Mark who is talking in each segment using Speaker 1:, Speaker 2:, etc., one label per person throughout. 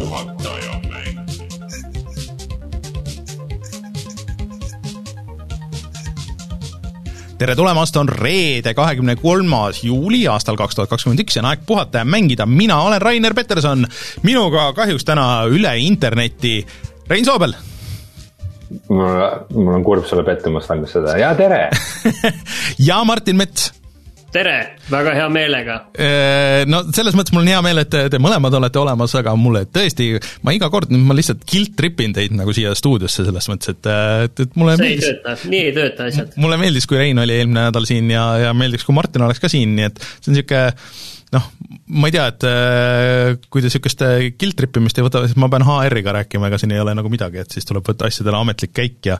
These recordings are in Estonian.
Speaker 1: puhataja mäng.
Speaker 2: tere tulemast, on reede, kahekümne kolmas juuli aastal kaks tuhat kakskümmend üks ja on aeg puhata ja mängida, mina olen Rainer Peterson, minuga kahjuks täna üle interneti Rein Soobel
Speaker 3: mul, mul on kurb sulle pettumust valmistada ja tere.
Speaker 2: ja Martin Mets.
Speaker 4: tere, väga hea meelega.
Speaker 2: No selles mõttes mul on hea meel, et te, te mõlemad olete olemas, aga mulle tõesti, ma iga kord ma lihtsalt guilt-trip in teid nagu siia stuudiosse selles mõttes, et, et, et mulle
Speaker 4: see ei
Speaker 2: meeldis
Speaker 4: tööta, nii ei tööta asjad.
Speaker 2: mulle meeldis, kui Rein oli eelmine nädal siin ja, ja meeldiks, kui Martin oleks ka siin, nii et see on niisugune noh, ma ei tea, et äh, kui te niisugust äh, guilt-trippimist ei võta, siis ma pean HR-iga rääkima, ega siin ei ole nagu midagi, et siis tuleb võtta asjadele ametlik käik ja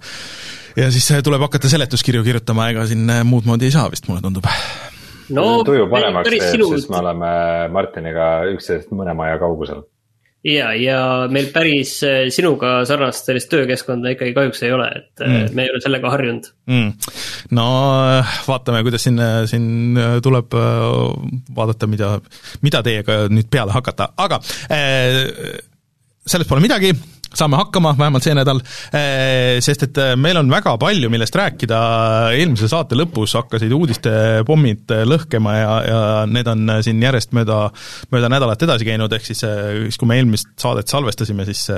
Speaker 2: ja siis äh, tuleb hakata seletuskirju kirjutama, ega siin äh, muud moodi ei saa vist, mulle tundub.
Speaker 4: No
Speaker 3: tuju paremaks teeb,
Speaker 4: sinu
Speaker 3: sest me oleme Martiniga üksteisest mõne maja kaugusel.
Speaker 4: ja, ja meil päris äh, sinuga sarnast sellist töökeskkonda ikkagi kahjuks ei ole, et mm. me ei ole sellega harjunud.
Speaker 2: mm.. no äh, vaatame, kuidas siin, siin äh, tuleb äh, vaadata, mida, mida teiega nüüd peale hakata, aga äh, sellest pole midagi, saame hakkama, vähemalt see nädal, sest et äh, meil on väga palju, millest rääkida, eelmise saate lõpus hakkasid uudistepommid äh, lõhkema ja, ja need on siin järjest mööda, mööda nädalat edasi käinud, ehk siis siis kui me eelmist saadet salvestasime, siis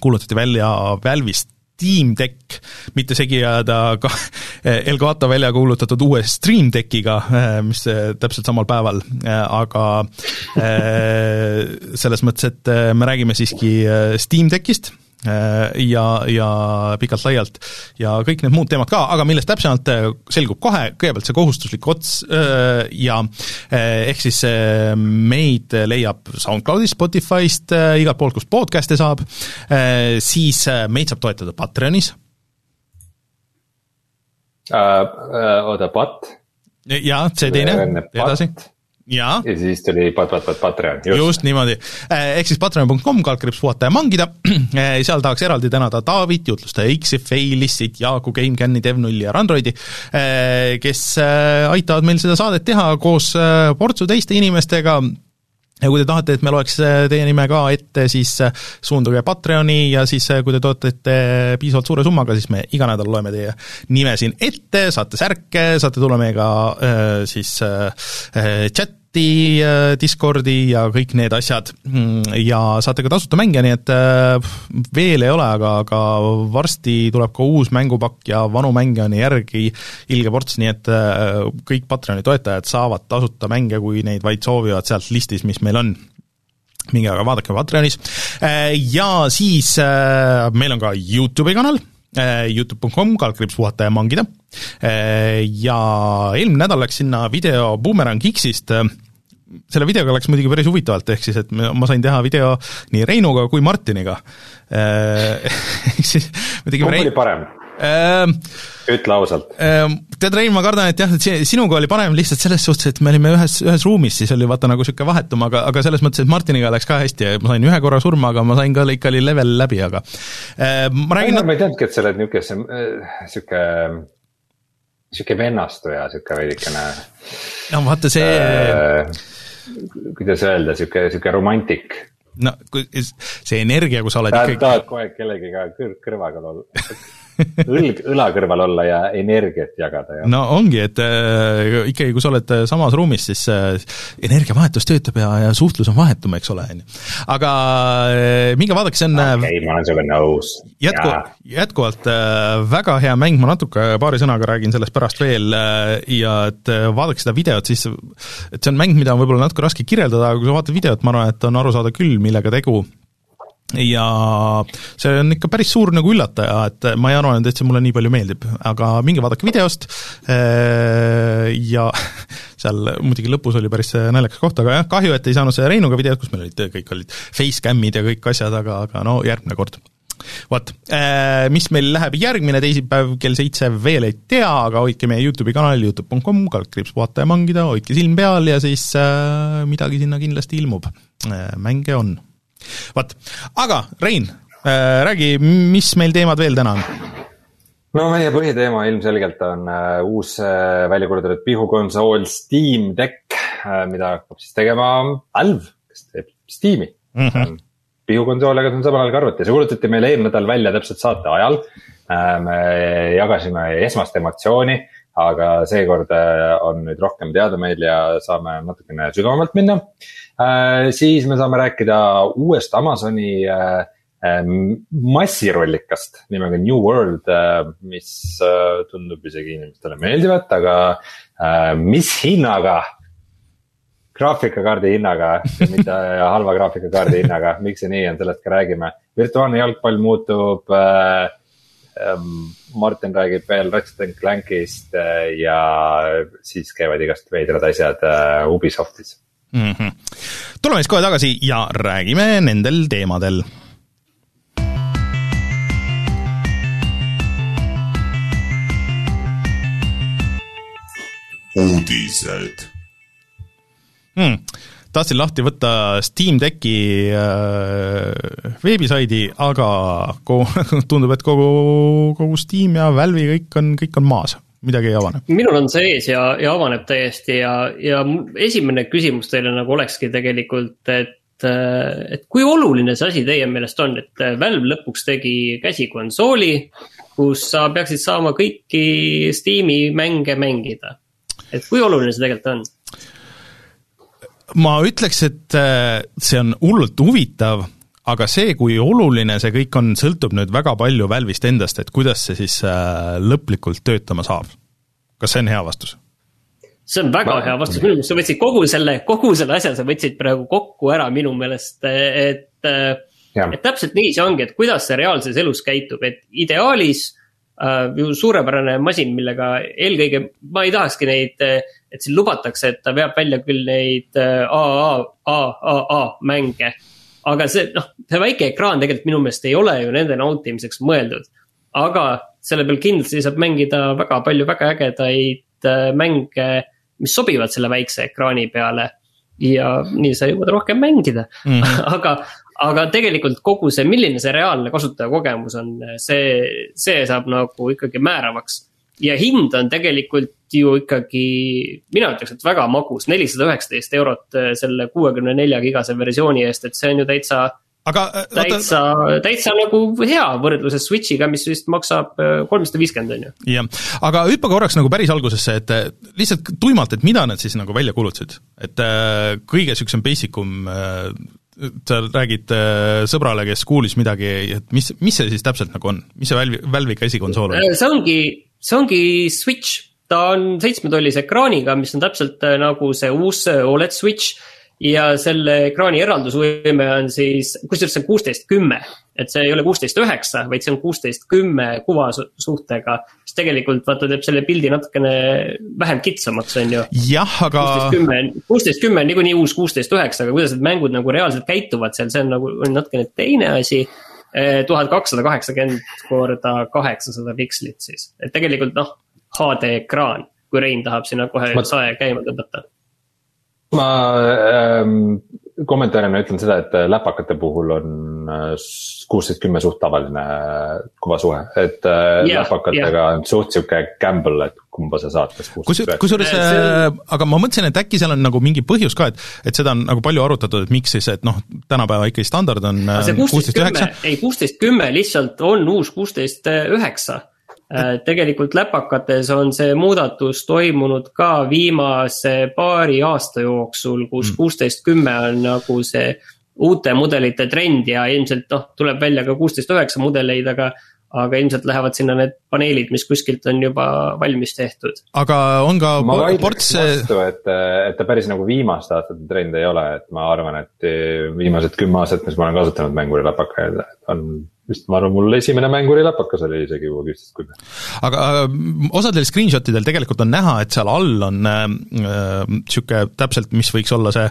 Speaker 2: kuulutati välja Valve'ist Steam Deck, mitte segi ajada ka Elgato välja kuulutatud uue Stream Deckiga, mis eh, täpselt samal päeval, aga eh, selles mõttes, et eh, me räägime siiski eh, Steam Deckist. eh, ja, ja pikalt-laialt ja kõik need muud teemad ka, aga millest täpsemalt eh, selgub kohe, kõigepealt see kohustuslik ots eh, ja eh, ehk siis meid leiab SoundCloudist, Spotify'st, igalt poolt, kust podcast'e saab, siis meid saab toetada Patreonis,
Speaker 3: oota, Pat?
Speaker 2: Ja see teine, edasi,
Speaker 3: Pat
Speaker 2: jaa.
Speaker 3: Ja siis tuli Pat, Pat, Pat, Patreon,
Speaker 2: just,
Speaker 3: just,
Speaker 2: niimoodi, ehk siis patreon.com, kaldkriips puhata ja mangida, seal tahaks eraldi tänada Taavit, jutlustaja X-i, Failissit, Jaaku, GameCami, Dev0 ja Randroidi, kes äh, aitavad meil seda saadet teha koos portsu teiste inimestega ja kui te tahate, et me loeks äh, teie nime ka ette, siis äh, suunduge Patreoni ja siis äh, kui te toetate piisavalt suure summaga, siis me iga nädal loeme teie nime siin ette, saate särke, saate tulla meiega siis äh, äh, chati, Discordi ja kõik need asjad. Mm, ja saate ka tasuta mänge, nii et äh, veel ei ole, aga, aga varsti tuleb ka uus mängupakk ja vanu mänge on järgi ilge ports, nii et äh, kõik Patreoni toetajad saavad tasuta mänge, kui neid vaid soovivad sealt listis, mis meil on. Minge aga vaadake Patreonis. Ja siis äh, meil on ka Youtube'i kanal. äh, Youtube.com, kaldkriips puhata ja mangida. ja eelmine nädal läks sinna video Boomerang X-ist, selle videoga läks muidugi päris huvitavalt, ehk siis et ma sain teha video nii Reinuga kui Martiniga. Ehk siis me tegime
Speaker 3: kumb oli parem,
Speaker 2: ähm,
Speaker 3: ütle ausalt.
Speaker 2: Ehm, tead, Rein, ma kardan, et jah, et sinuga oli parem lihtsalt selles suhtes, et me olime ühes, ühes ruumis, siis oli vaata nagu niisugune vahetum, aga, aga selles mõttes, et Martiniga läks ka hästi ja ma sain ühe korra surma, aga ma sain ka ikka oli level läbi, aga ehm, ma räägin
Speaker 3: ma ei teadnudki, et sa oled niisugune, sihuke, sihuke vennastuja, sihuke veidikene
Speaker 2: no vaata see
Speaker 3: äh,, kuidas öelda, sihuke, sihuke romantik.
Speaker 2: no kui see energia, kui sa oled ikkagi
Speaker 3: tahad kogu aeg kellegiga kõr-, kõrvaga olla, õlg, õla kõrval olla ja energiat jagada ja
Speaker 2: no ongi, et äh, ikkagi, kui sa oled äh, samas ruumis, siis äh, energiavahetus töötab ja, ja suhtlus on vahetum, eks ole, on ju. aga äh, minge vaadake, see on äh,
Speaker 3: okei okay,, ma olen sinuga nõus.
Speaker 2: jätku, jätkuvalt äh, väga hea mäng, ma natuke paari sõnaga räägin sellest pärast veel äh, ja et äh, vaadake seda videot, siis et see on mäng, mida on võib-olla natuke raske kirjeldada, aga kui sa vaatad videot, ma arvan, et on aru saada küll, millega tegu ja see on ikka päris suur nagu üllataja, et ma ei arvanud, et see mulle nii palju meeldib, aga minge vaadake videost äh, ja seal muidugi lõpus oli päris naljakas koht, aga jah, kahju, et ei saanud seda Reinuga videot, kus meil olid kõik olid facecam'id ja kõik asjad, aga, aga no järgmine kord vot, mis meil läheb järgmine teisipäev kell seitse veel ei tea, aga hoidke meie Youtube'i kanalil Youtube.com, kaldkriips puhata ja mangida, hoidke silm peal ja siis äh, midagi sinna kindlasti ilmub äh,. mänge on. vot, aga Rein äh,, räägi, mis meil teemad veel täna on?
Speaker 3: no meie põhiteema ilmselgelt on äh, uus äh, välja kuulutatud pihukonsool Steam Deck äh,, mida hakkab siis tegema Valve, kes teeb Steam'i mm. -hmm. pihukonsool, aga see on samal ajal ka arvuti, see kuulutati meile eelmine nädal välja täpselt saate ajal. me jagasime esmast emotsiooni, aga seekord on nüüd rohkem teada meil ja saame natukene sügavamalt minna. Siis me saame rääkida uuest Amazoni massirollikast nimega New World, mis tundub isegi inimestele meeldivat, aga mis hinnaga graafikakaardi hinnaga, mitte halva graafikakaardi hinnaga, miks see nii on, sellest ka räägime. virtuaalne jalgpall muutub äh,. Martin räägib veel Ratchet Clankist äh, ja siis käivad igast veidrad asjad äh, Ubisoftis
Speaker 2: mm. -hmm. tuleme siis kohe tagasi ja räägime nendel teemadel uudised hmm.. tahtsin lahti võtta Steam Decki äh, veebisaidi, aga kogu, tundub, et kogu, kogu Steam ja Valve'i kõik on, kõik on maas midagi ei avane.
Speaker 4: minul on see ees ja, ja avaneb täiesti ja, ja esimene küsimus teile nagu olekski tegelikult, et et kui oluline see asi teie meelest on, et Valve lõpuks tegi käsikonsooli, kus sa peaksid saama kõiki Steam'i mänge mängida. et kui oluline see tegelikult on?
Speaker 2: ma ütleks, et äh, see on hullult huvitav, aga see, kui oluline see kõik on, sõltub nüüd väga palju Valve'ist endast, et kuidas see siis äh, lõplikult töötama saab. kas see on hea vastus?
Speaker 4: see on väga ma... hea vastus, minu meelest sa võtsid kogu selle, kogu selle asja, sa võtsid praegu kokku ära minu meelest, et et täpselt nii see ongi, et kuidas see reaalses elus käitub, et ideaalis äh, ju suurepärane masin, millega eelkõige ma ei tahakski neid et siin lubatakse, et ta veab välja küll neid AAA, äh, AAA mänge. Aga see, noh, see väike ekraan tegelikult minu meelest ei ole ju nende nautimiseks mõeldud. aga selle peal kindlasti saab mängida väga palju väga ägedaid äh, mänge, mis sobivad selle väikse ekraani peale. ja nii sa jõuad rohkem mängida mm, -hmm. aga, aga tegelikult kogu see, milline see reaalne kasutajakogemus on, see, see saab nagu ikkagi määravaks ja hind on tegelikult ju ikkagi, mina ütleks, et väga magus, nelisada üheksateist eurot äh, selle kuuekümne nelja gigase versiooni eest, et see on ju täitsa aga äh, täitsa, täitsa nagu hea võrdluses Switch'iga, mis vist maksab äh, kolmsada viiskümmend, on ju.
Speaker 2: jah, aga hüppa korraks nagu päris algusesse, et lihtsalt tuimalt, et mida nad siis nagu välja kuulutasid, et kõige niisugusem basic um sa räägid sõbrale, kes kuulis midagi, et mis, mis see siis täpselt nagu on, mis see Valve'i, Valve'i käsikonsool on?
Speaker 4: see ongi see ongi Switch, ta on seitsmetollise ekraaniga, mis on täpselt äh, nagu see uus äh, Oled Switch. ja selle ekraani eraldusvõime on siis, kusjuures see on kuusteist kümme, et see ei ole kuusteist üheksa, vaid see on kuusteist kümme kuvasuhtega. mis tegelikult vaata teeb selle pildi natukene vähem kitsamaks, on ju.
Speaker 2: jah, aga.
Speaker 4: kuusteist kümme, on niikuinii uus kuusteist üheksa, aga kuidas need mängud nagu reaalselt käituvad seal, see on nagu on natukene teine asi tuhat kakssada kaheksakümmend korda kaheksasada pikslit siis, et tegelikult noh, HD ekraan, kui Rein tahab sinna kohe ma... sae käima tõmmata.
Speaker 3: ma ähm, kommentaarina ütlen seda, et läpakate puhul on äh, kuusteist kümme suht tavaline äh, kuvasuhe, et yeah, äh, läpakatega yeah. on suht sihuke gamble, et kumba sa saad, kas
Speaker 2: kuusteist või kusjuures äh,, aga ma mõtlesin, et äkki seal on nagu mingi põhjus ka, et et seda on nagu palju arutatud, et miks siis, et noh, tänapäeva ikkagi standard on kuusteist üheksa.
Speaker 4: ei, kuusteist kümme lihtsalt on uus kuusteist üheksa tegelikult läpakates on see muudatus toimunud ka viimase paari aasta jooksul, kus mm. kuusteist kümme on nagu see uute mudelite trend ja ilmselt noh, tuleb välja ka kuusteist üheksa mudeleid, aga aga ilmselt lähevad sinna need paneelid, mis kuskilt on juba valmis tehtud.
Speaker 2: aga on ka
Speaker 3: ma ports vastu, et, et ta päris nagu viimaste aastate trend ei ole, et ma arvan, et viimased kümme aastat, mis ma olen kasutanud mängurilapakaid, on vist ma arvan, mul esimene mängurilapakas oli isegi juba küpsest kümme.
Speaker 2: aga osadel screenshot idel tegelikult on näha, et seal all on niisugune äh, täpselt, mis võiks olla see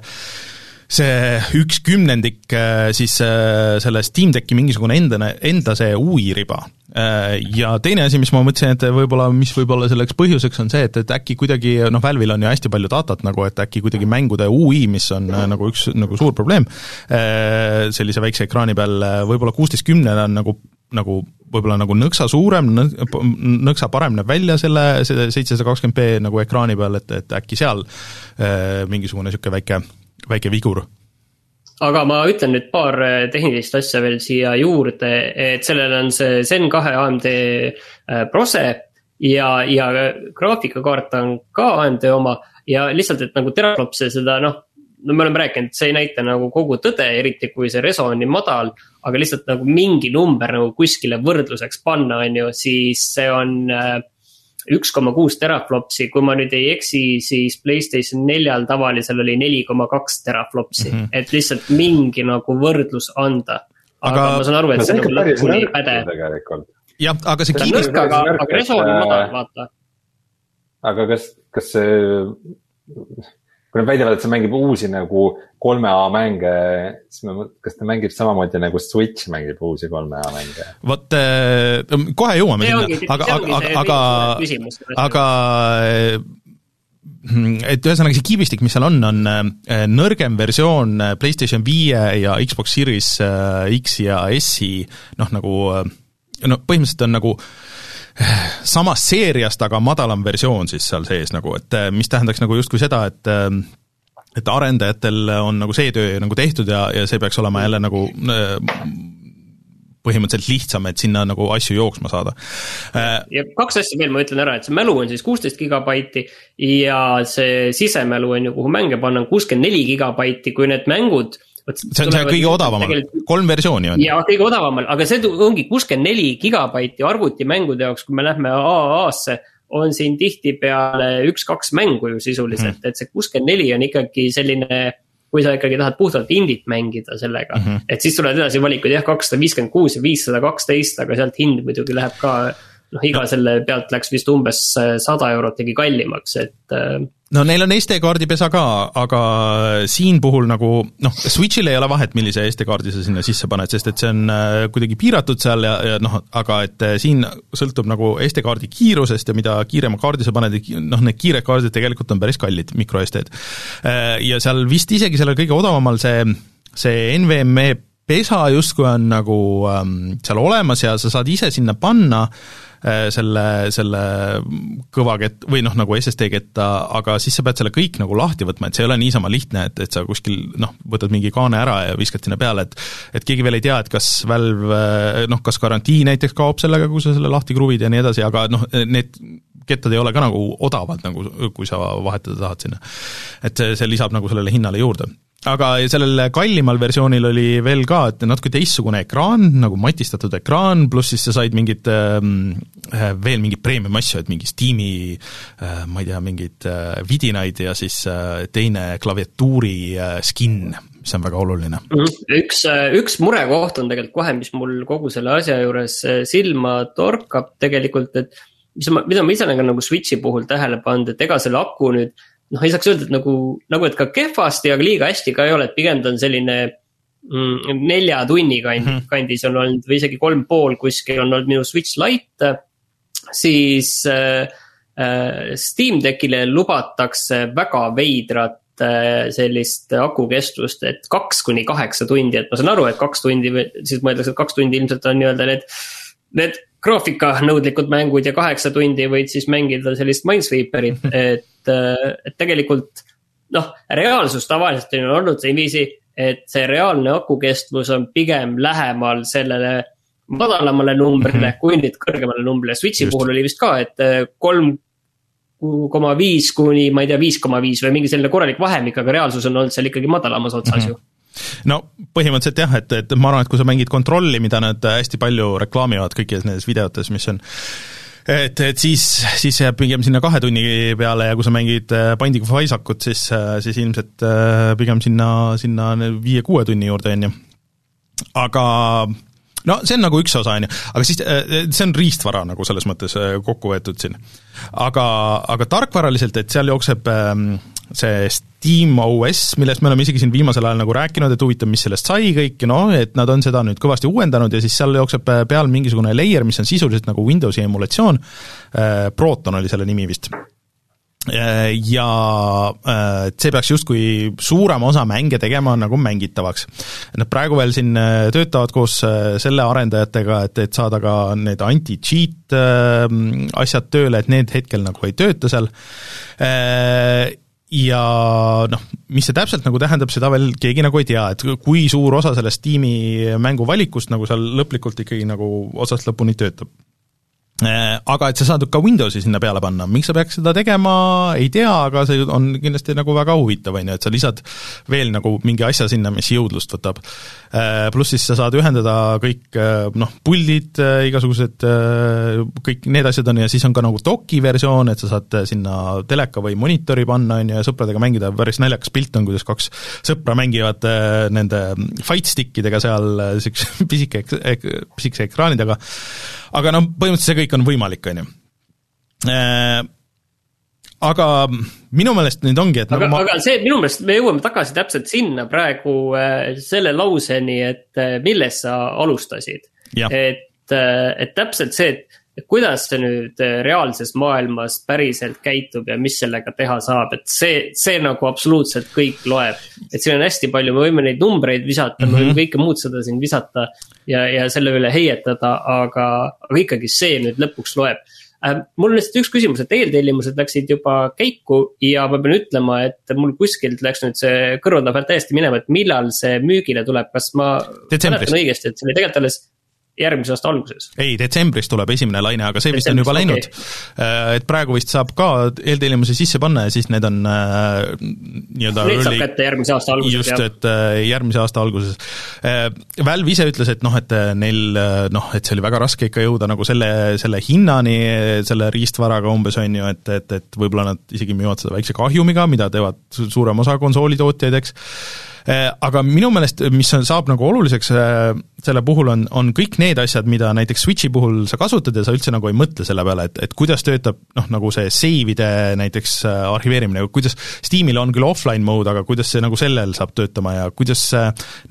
Speaker 2: see üks kümnendik äh, siis äh, selle Steam Decki mingisugune endane, enda see UI riba. Äh, ja teine asi, mis ma mõtlesin, et võib-olla, mis võib olla selleks põhjuseks, on see, et, et äkki kuidagi noh, Valve'il on ju hästi palju datat nagu, et äkki kuidagi mängude UI, mis on nagu üks nagu suur probleem, sellise väikse ekraani peal, võib-olla kuusteist kümnele on nagu nagu võib-olla nagu nõksa suurem, nõksa parem näeb välja selle, selle seitsesada kakskümmend B nagu ekraani peal, et, et äkki seal mingisugune niisugune väike väike vigur
Speaker 4: aga ma ütlen nüüd paar tehnilist asja veel siia juurde, et sellel on see Zen kahe AMD Prose ja, ja graafikakaart on ka AMD oma ja lihtsalt, et nagu teraflopse seda noh no me oleme rääkinud, see ei näita nagu kogu tõde, eriti kui see reso on nii madal. aga lihtsalt nagu mingi number nagu kuskile võrdluseks panna, on ju, siis see on äh, üks koma kuus teraflopsi, kui ma nüüd ei eksi, siis Playstation neljal tavalisel oli neli koma kaks teraflopsi mm, -hmm. et lihtsalt mingi nagu võrdlus anda. aga ma saan aru, et see nagu lõpuni ei päde.
Speaker 2: jah, aga see
Speaker 4: kiirus. aga, aga reso on madal, vaata.
Speaker 3: aga kas, kas see kui nad väidavad, et see mängib uusi nagu kolme A mänge, siis ma, kas ta mängib samamoodi nagu Switch mängib uusi kolme A mänge?
Speaker 2: vot äh, kohe jõuame sinna, aga, aga, aga, aga et ühesõnaga see kiibistik, mis seal on, on äh, nõrgem versioon äh, PlayStation viie ja Xbox Series X ja S-i noh, nagu no põhimõtteliselt on nagu samast seeriast, aga madalam versioon siis seal sees nagu, et mis tähendaks nagu justkui seda, et et arendajatel on nagu see töö nagu tehtud ja, ja see peaks olema jälle nagu põhimõtteliselt lihtsam, et sinna nagu asju jooksma saada.
Speaker 4: ja kaks asja veel ma ütlen ära, et see mälu on siis kuusteist gigabaiti ja see sisemälu on ju, kuhu mänge panna, on kuuskümmend neli gigabaiti, kui need mängud
Speaker 2: see on see kõige odavamal, kolm versiooni on.
Speaker 4: jaa, kõige odavamal, aga see ongi kuuskümmend neli gigabaiti arvutimängude jaoks, kui me lähme AA-sse on siin tihtipeale üks-kaks mängu ju sisuliselt mm., et see kuuskümmend neli on ikkagi selline kui sa ikkagi tahad puhtalt indit mängida sellega mm, -hmm. et siis tulevad edasi valikud jah, kakssada viiskümmend kuus ja viissada kaksteist, aga sealt hind muidugi läheb ka noh, iga selle pealt läks vist umbes äh, sada eurot tegi kallimaks, et. Äh,
Speaker 2: no neil on SD-kaardi pesa ka, aga siin puhul nagu noh, Switch'il ei ole vahet, millise SD-kaardi sa sinna sisse paned, sest et see on äh, kuidagi piiratud seal ja, ja noh, aga et siin sõltub nagu SD-kaardi kiirusest ja mida kiirema kaardi sa paned, noh, need kiired kaardid tegelikult on päris kallid, micro SD-d. ja seal vist isegi sellel kõige odavamal see, see NVMe pesa justkui on nagu ähm, seal olemas ja sa saad ise sinna panna äh, Äh, selle, selle kõvakett või noh, nagu SSD ketta, aga siis sa pead selle kõik nagu lahti võtma, et see ei ole niisama lihtne, et, et sa kuskil noh, võtad mingi kaane ära ja viskad sinna peale, et et keegi veel ei tea, et kas Valve noh, kas garantii näiteks kaob sellega, kui sa selle lahti kruvid ja nii edasi, aga noh, need kettad ei ole ka nagu odavad, nagu kui sa vahetada tahad sinna. et see, see lisab nagu sellele hinnale juurde aga sellel kallimal versioonil oli veel ka, et natuke teistsugune ekraan, nagu matistatud ekraan, pluss siis sa said mingit ähm, äh, veel mingeid premium asju, et mingi Steam'i äh, ma ei tea, mingeid äh, vidinaid ja siis teine klaviatuuri skin, mis on väga oluline.
Speaker 4: Mhm. üks, üks murekoht on tegelikult kohe, mis mul kogu selle asja juures silma torkab tegelikult, et mis ma, mida ma ise olen ka nagu Switch'i puhul tähele pannud, et ega selle aku nüüd noh, ei saaks öelda, et nagu, nagu, et ka kehvasti, aga liiga hästi ka ei ole, et pigem ta on selline mm, nelja tunni kandis mm, -hmm. kandis on olnud või isegi kolm pool kuskil on olnud minu Switch Lite. siis äh, äh, Steam Deckile lubatakse väga veidrat äh, sellist akukestust, et kaks kuni kaheksa tundi, et ma saan aru, et kaks tundi, siis mõeldakse, et kaks tundi ilmselt on nii-öelda need. Need graafikanõudlikud mängud ja kaheksa tundi võid siis mängida sellist Minesweeperit, et et, et tegelikult noh, reaalsus tavaliselt on olnud niiviisi, et see reaalne akukestvus on pigem lähemal sellele madalamale numbrile mm -hmm. kui nüüd kõrgemale numbrile. Switch'i Just. puhul oli vist ka, et äh, kolm koma viis kuni ma ei tea, viis koma viis või mingi selline korralik vahemik, aga reaalsus on olnud seal ikkagi madalamas otsas mm -hmm. ju
Speaker 2: no põhimõtteliselt jah, et, et ma arvan, et kui sa mängid Kontrolli, mida nad hästi palju reklaamivad kõikides nendes videotes, mis on et, et siis, siis jääb pigem sinna kahe tunni peale ja kui sa mängid äh, Binding of Isaacut, siis, äh, siis ilmselt äh, pigem sinna, sinna viie-kuue tunni juurde, on ju. aga no see on nagu üks osa, on ju, aga siis see on riistvara nagu selles mõttes kokku võetud siin. aga, aga tarkvaraliselt, et seal jookseb ähm, see Steam OS, millest me oleme isegi siin viimasel ajal nagu rääkinud, et huvitav, mis sellest sai kõik noh, et nad on seda nüüd kõvasti uuendanud ja siis seal jookseb äh, peal mingisugune layer, mis on sisuliselt nagu Windowsi emulatsioon, äh, Proton oli selle nimi vist. Äh, ja see peaks justkui suurema osa mänge tegema nagu mängitavaks. Nad praegu veel siin töötavad koos selle arendajatega, et, et saada ka need anti-cheat asjad tööle, et need hetkel nagu ei tööta seal ja noh, mis see täpselt nagu tähendab, seda veel keegi nagu ei tea, et kui suur osa sellest tiimi mänguvalikust nagu seal lõplikult ikkagi nagu otsast lõpuni töötab Äh, aga et sa saad ka Windowsi sinna peale panna, miks sa peaks seda tegema, ei tea, aga see on kindlasti nagu väga huvitav, on ju, et sa lisad veel nagu mingi asja sinna, mis jõudlust võtab. Äh, pluss siis sa saad ühendada kõik äh, noh, puldid, igasugused, kõik need asjad on ja siis on ka nagu doki versioon, et sa saad sinna teleka või monitori panna, on ju, ja sõpradega mängida, päris naljakas pilt on, kuidas kaks sõpra mängivad nende fight stick idega seal niisuguse pisike, pisikese ekraani taga, aga noh, põhimõtteliselt see kõik on võimalik, on ju. Äh, aga minu meelest nüüd ongi, et
Speaker 4: aga nagu, ma... aga see, minu meelest me jõuame tagasi täpselt sinna praegu äh, selle lauseni, et äh, millest sa alustasid. et, et täpselt see, et kuidas see nüüd äh, reaalses maailmas päriselt käitub ja mis sellega teha saab, et see, see nagu absoluutselt kõik loeb. et siin on hästi palju, me võime neid numbreid visata mm, -hmm. me võime mhm. kõike muud seda siin visata ja, ja selle üle heietada, aga, aga ikkagi see nüüd lõpuks loeb äh, mul on lihtsalt üks küsimus, et eeltellimused läksid juba käiku ja ma pean ütlema, et mul kuskilt läks nüüd see pealt täiesti minema, et millal see müügile tuleb, kas ma mäletan õigesti, et see oli tegelikult alles järgmise aasta alguses.
Speaker 2: ei, detsembris tuleb esimene laine, aga see vist on juba läinud okay.. Äh, et praegu vist saab ka eeltellimusi sisse panna ja siis need on äh, nii-öelda
Speaker 4: Need saab kätte järgmise aasta alguses,
Speaker 2: just, et äh, järgmise aasta alguses äh,. Valve ise ütles, et noh, et neil noh, et see oli väga raske ikka jõuda nagu selle, selle hinnani selle riistvaraga umbes, on ju, et, et, et võib-olla nad isegi müüvad seda väikse kahjumiga, mida teevad suurem osa konsoolitootjaid, eks aga minu meelest, mis on, saab nagu oluliseks äh, selle puhul, on, on kõik need asjad, mida näiteks Switchi puhul sa kasutad ja sa üldse nagu ei mõtle selle peale, et, et kuidas töötab noh, nagu see save'ide näiteks äh, arhiveerimine, kuidas Steamil on küll offline mode, aga kuidas see nagu sellel saab töötama ja kuidas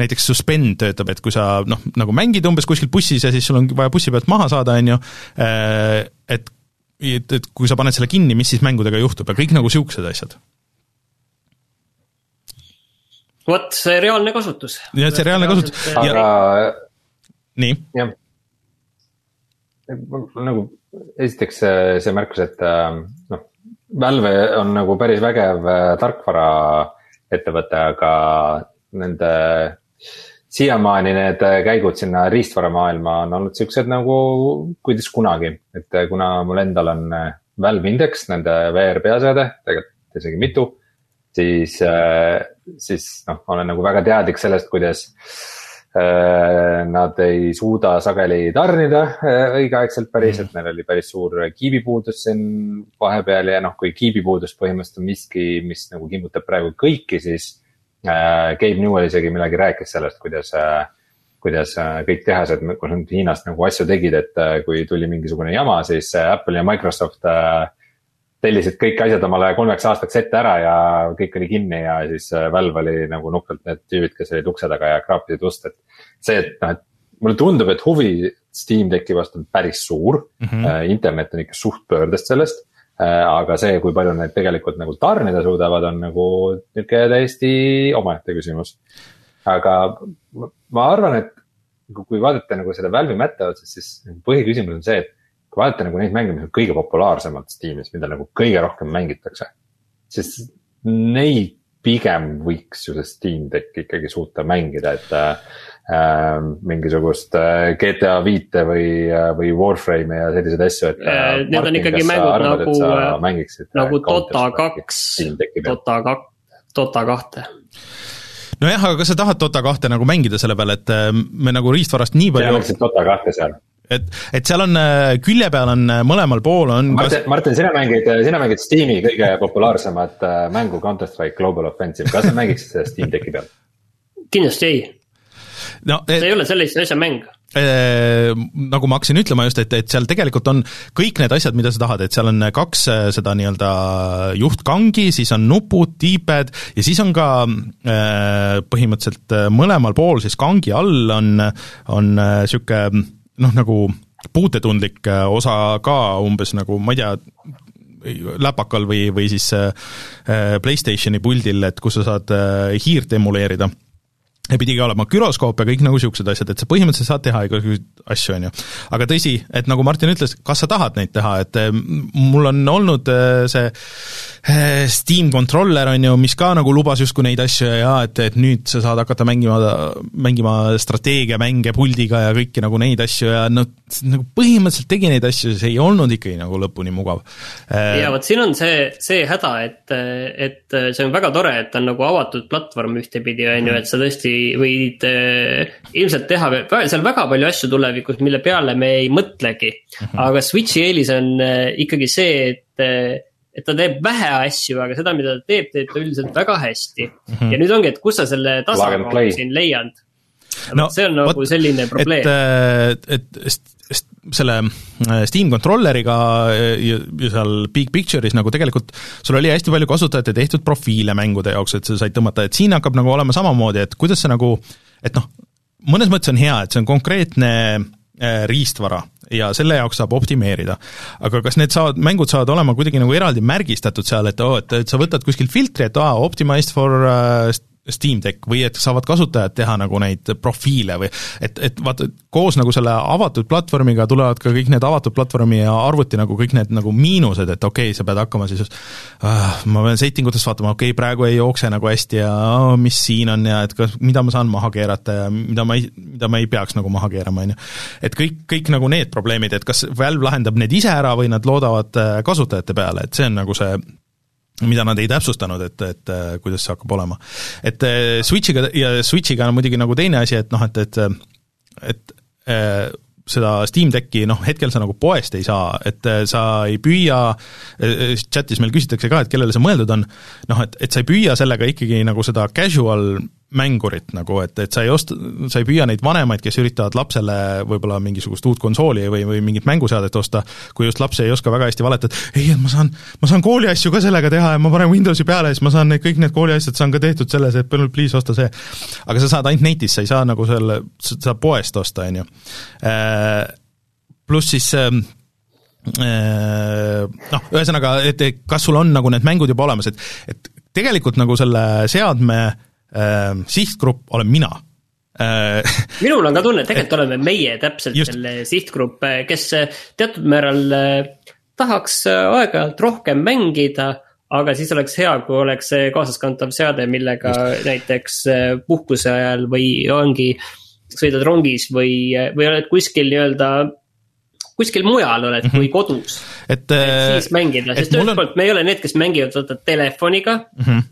Speaker 2: näiteks suspend töötab, et kui sa noh, nagu mängid umbes kuskil bussis ja siis sul on vaja bussi pealt maha saada, on ju, et et, et kui sa paned selle kinni, mis siis mängudega juhtub ja kõik nagu niisugused asjad
Speaker 4: vot see reaalne kasutus.
Speaker 2: jah, see reaalne kasutus.
Speaker 3: aga
Speaker 2: ja... nii.
Speaker 3: jah. nagu esiteks see, see märkus, et äh, noh, Valve on nagu päris vägev äh, tarkvara ettevõte, aga nende siiamaani need käigud sinna riistvaramaailma on olnud siuksed nagu kuidas kunagi, et kuna mul endal on Valve Index, nende VR peaseade, tegelikult isegi mitu siis, äh, siis noh, ma olen nagu väga teadlik sellest, kuidas äh, nad ei suuda sageli tarnida äh, õigeaegselt päris, et neil oli päris suur kiibipuudus siin vahepeal ja noh, kui kiibipuudus põhimõtteliselt on miski, mis nagu kimbutab praegu kõiki, siis äh,. Gabe Newell isegi millalgi rääkis sellest, kuidas äh, kuidas kõik tehased, kus nad Hiinast nagu asju tegid, et kui tuli mingisugune jama, siis Apple ja Microsoft äh, tellisid kõik asjad omale kolmeks aastaks ette ära ja kõik oli kinni ja siis äh, Valve oli nagu nukralt need tüübid, kes olid ukse taga ja kraapisid ust, et. see, et noh, et mulle tundub, et huvi Steam Decki vastu on päris suur mm, -hmm. internet on ikka suht pöördest sellest. Äh, aga see, kui palju need tegelikult nagu tarnida suudavad, on nagu nihuke täiesti omaette küsimus. aga ma arvan, et kui vaadata nagu selle Valve'i mätta otsast, siis põhiküsimus on see, et kui vaadata nagu neid mänge, mis on kõige populaarsemad Steamis, mida nagu kõige rohkem mängitakse. siis neid pigem võiks ju see Steam Deck ikkagi suuta mängida, et äh, mingisugust äh, GTA viite või, äh, või Warframe'i ja selliseid asju, et
Speaker 4: äh,. Need Martin, on ikkagi mängud arvad, nagu, äh, nagu Dota kaks, Dota kaks, Dota kahte
Speaker 2: nojah, aga kas sa tahad Dota kahte nagu mängida selle peale, et me nagu riistvarast nii palju.
Speaker 3: sa mängid Dota kahte seal?
Speaker 2: Et, et seal on äh, külje peal on äh, mõlemal pool on
Speaker 3: Martin kas..., Martin, sina mängid, sina mängid Steam'i kõige populaarsemat äh, mängu Counter Strike Global Offensive, kas sa mängiksid seda Steam Decki peal?
Speaker 4: kindlasti ei no,. Et... see ei ole sellise asja mäng
Speaker 2: Äh, nagu ma hakkasin ütlema just, et, et seal tegelikult on kõik need asjad, mida sa tahad, et seal on kaks seda nii-öelda juhtkangi, siis on nupud, D-pad ja siis on ka äh, põhimõtteliselt mõlemal pool siis kangi all on, on niisugune äh, noh, nagu puutetundlik äh, osa ka umbes nagu, ma ei tea, läpakal või, või siis äh, äh, PlayStationi puldil, et kus sa saad hiirt emuleerida pidigi olema güroskoop ja kõik nagu niisugused asjad, et sa põhimõtteliselt saad teha igasuguseid asju, on ju. aga tõsi, et nagu Martin ütles, kas sa tahad neid teha, et eh, mul on olnud eh, see eh, Steam controller, on ju, mis ka nagu lubas justkui neid asju ja et, et nüüd sa saad hakata mängima, mängima strateegiamänge puldiga ja kõiki nagu neid asju ja noh, nagu põhimõtteliselt tegi neid asju, see ei olnud ikkagi nagu lõpuni mugav.
Speaker 4: ja vot siin on see, see häda, et, et see on väga tore, et ta on nagu avatud platvorm ühtepidi, on ju, et sa tõesti võid äh, ilmselt teha seal väga palju asju tulevikus, mille peale me ei mõtlegi. -hmm. aga Switch'i eelis on äh, ikkagi see, et äh, et ta teeb vähe asju, aga seda, mida ta teeb, teeb ta üldiselt väga hästi mm. -hmm. ja nüüd ongi, et kus sa selle tasakaalu siin leiad. No, see on nagu võt, selline probleem.
Speaker 2: et, et, et selle Steam controller'iga ja, ja seal Big Picture'is nagu tegelikult sul oli hästi palju kasutajate tehtud profiile mängude jaoks, et sa said tõmmata, et siin hakkab nagu olema samamoodi, et kuidas see nagu, et noh, mõnes mõttes on hea, et see on konkreetne äh, riistvara ja selle jaoks saab optimeerida. aga kas need saavad, mängud saavad olema kuidagi nagu eraldi märgistatud seal, et oo oh,, et, et sa võtad kuskilt filtri, et aa, optimized for uh, Steam Deck või et saavad kasutajad teha nagu neid profiile või et, et vaata, koos nagu selle avatud platvormiga tulevad ka kõik need avatud platvormi ja arvuti nagu kõik need nagu miinused, et okei okay,, sa pead hakkama siis uh, ma pean setting utest vaatama, okei okay,, praegu ei jookse nagu hästi ja oh, mis siin on ja et kas, mida ma saan maha keerata ja mida ma ei, mida ma ei peaks nagu maha keerama, on ju. et kõik, kõik nagu need probleemid, et kas Valve lahendab need ise ära või nad loodavad äh, kasutajate peale, et see on nagu see mida nad ei täpsustanud, et, et äh, kuidas see hakkab olema. et äh, Switchiga ja Switchiga on muidugi nagu teine asi, et noh, et, et et äh, seda Steam Decki noh, hetkel sa nagu poest ei saa, et sa ei püüa, chatis meil küsitakse ka, et kellele see mõeldud on, noh, et, et sa ei püüa sellega ikkagi nagu seda casual mängurit nagu, et, et sa ei osta, sa ei püüa neid vanemaid, kes üritavad lapsele võib-olla mingisugust uut konsooli või, või mingit mänguseadet osta, kui just laps ei oska väga hästi valetada, ei, et ma saan, ma saan kooliasju ka sellega teha ja ma panen Windowsi peale ja siis ma saan need, kõik need kooliasjad saan ka tehtud selles, et please osta see. aga sa saad ainult netis, sa ei saa nagu selle, seda poest osta, on ju. Äh, pluss siis ähm, äh, noh, ühesõnaga, et kas sul on nagu need mängud juba olemas, et, et tegelikult nagu selle seadme äh, äh, sihtgrupp olen mina
Speaker 4: äh, minul on ka tunne, et tegelikult oleme meie täpselt Just. selle sihtgrupp, äh, kes äh, teatud määral tahaks aeg-ajalt rohkem mängida, aga siis oleks hea, kui oleks see kaasaskantav seade, millega Just. näiteks puhkuse ajal või ongi, sõidad rongis või, või oled kuskil nii-öelda kuskil mujal oled mm -hmm. kui kodus. et, et siis mängida, sest ühelt on... poolt me ei ole need, kes mängivad vaata telefoniga mm. -hmm.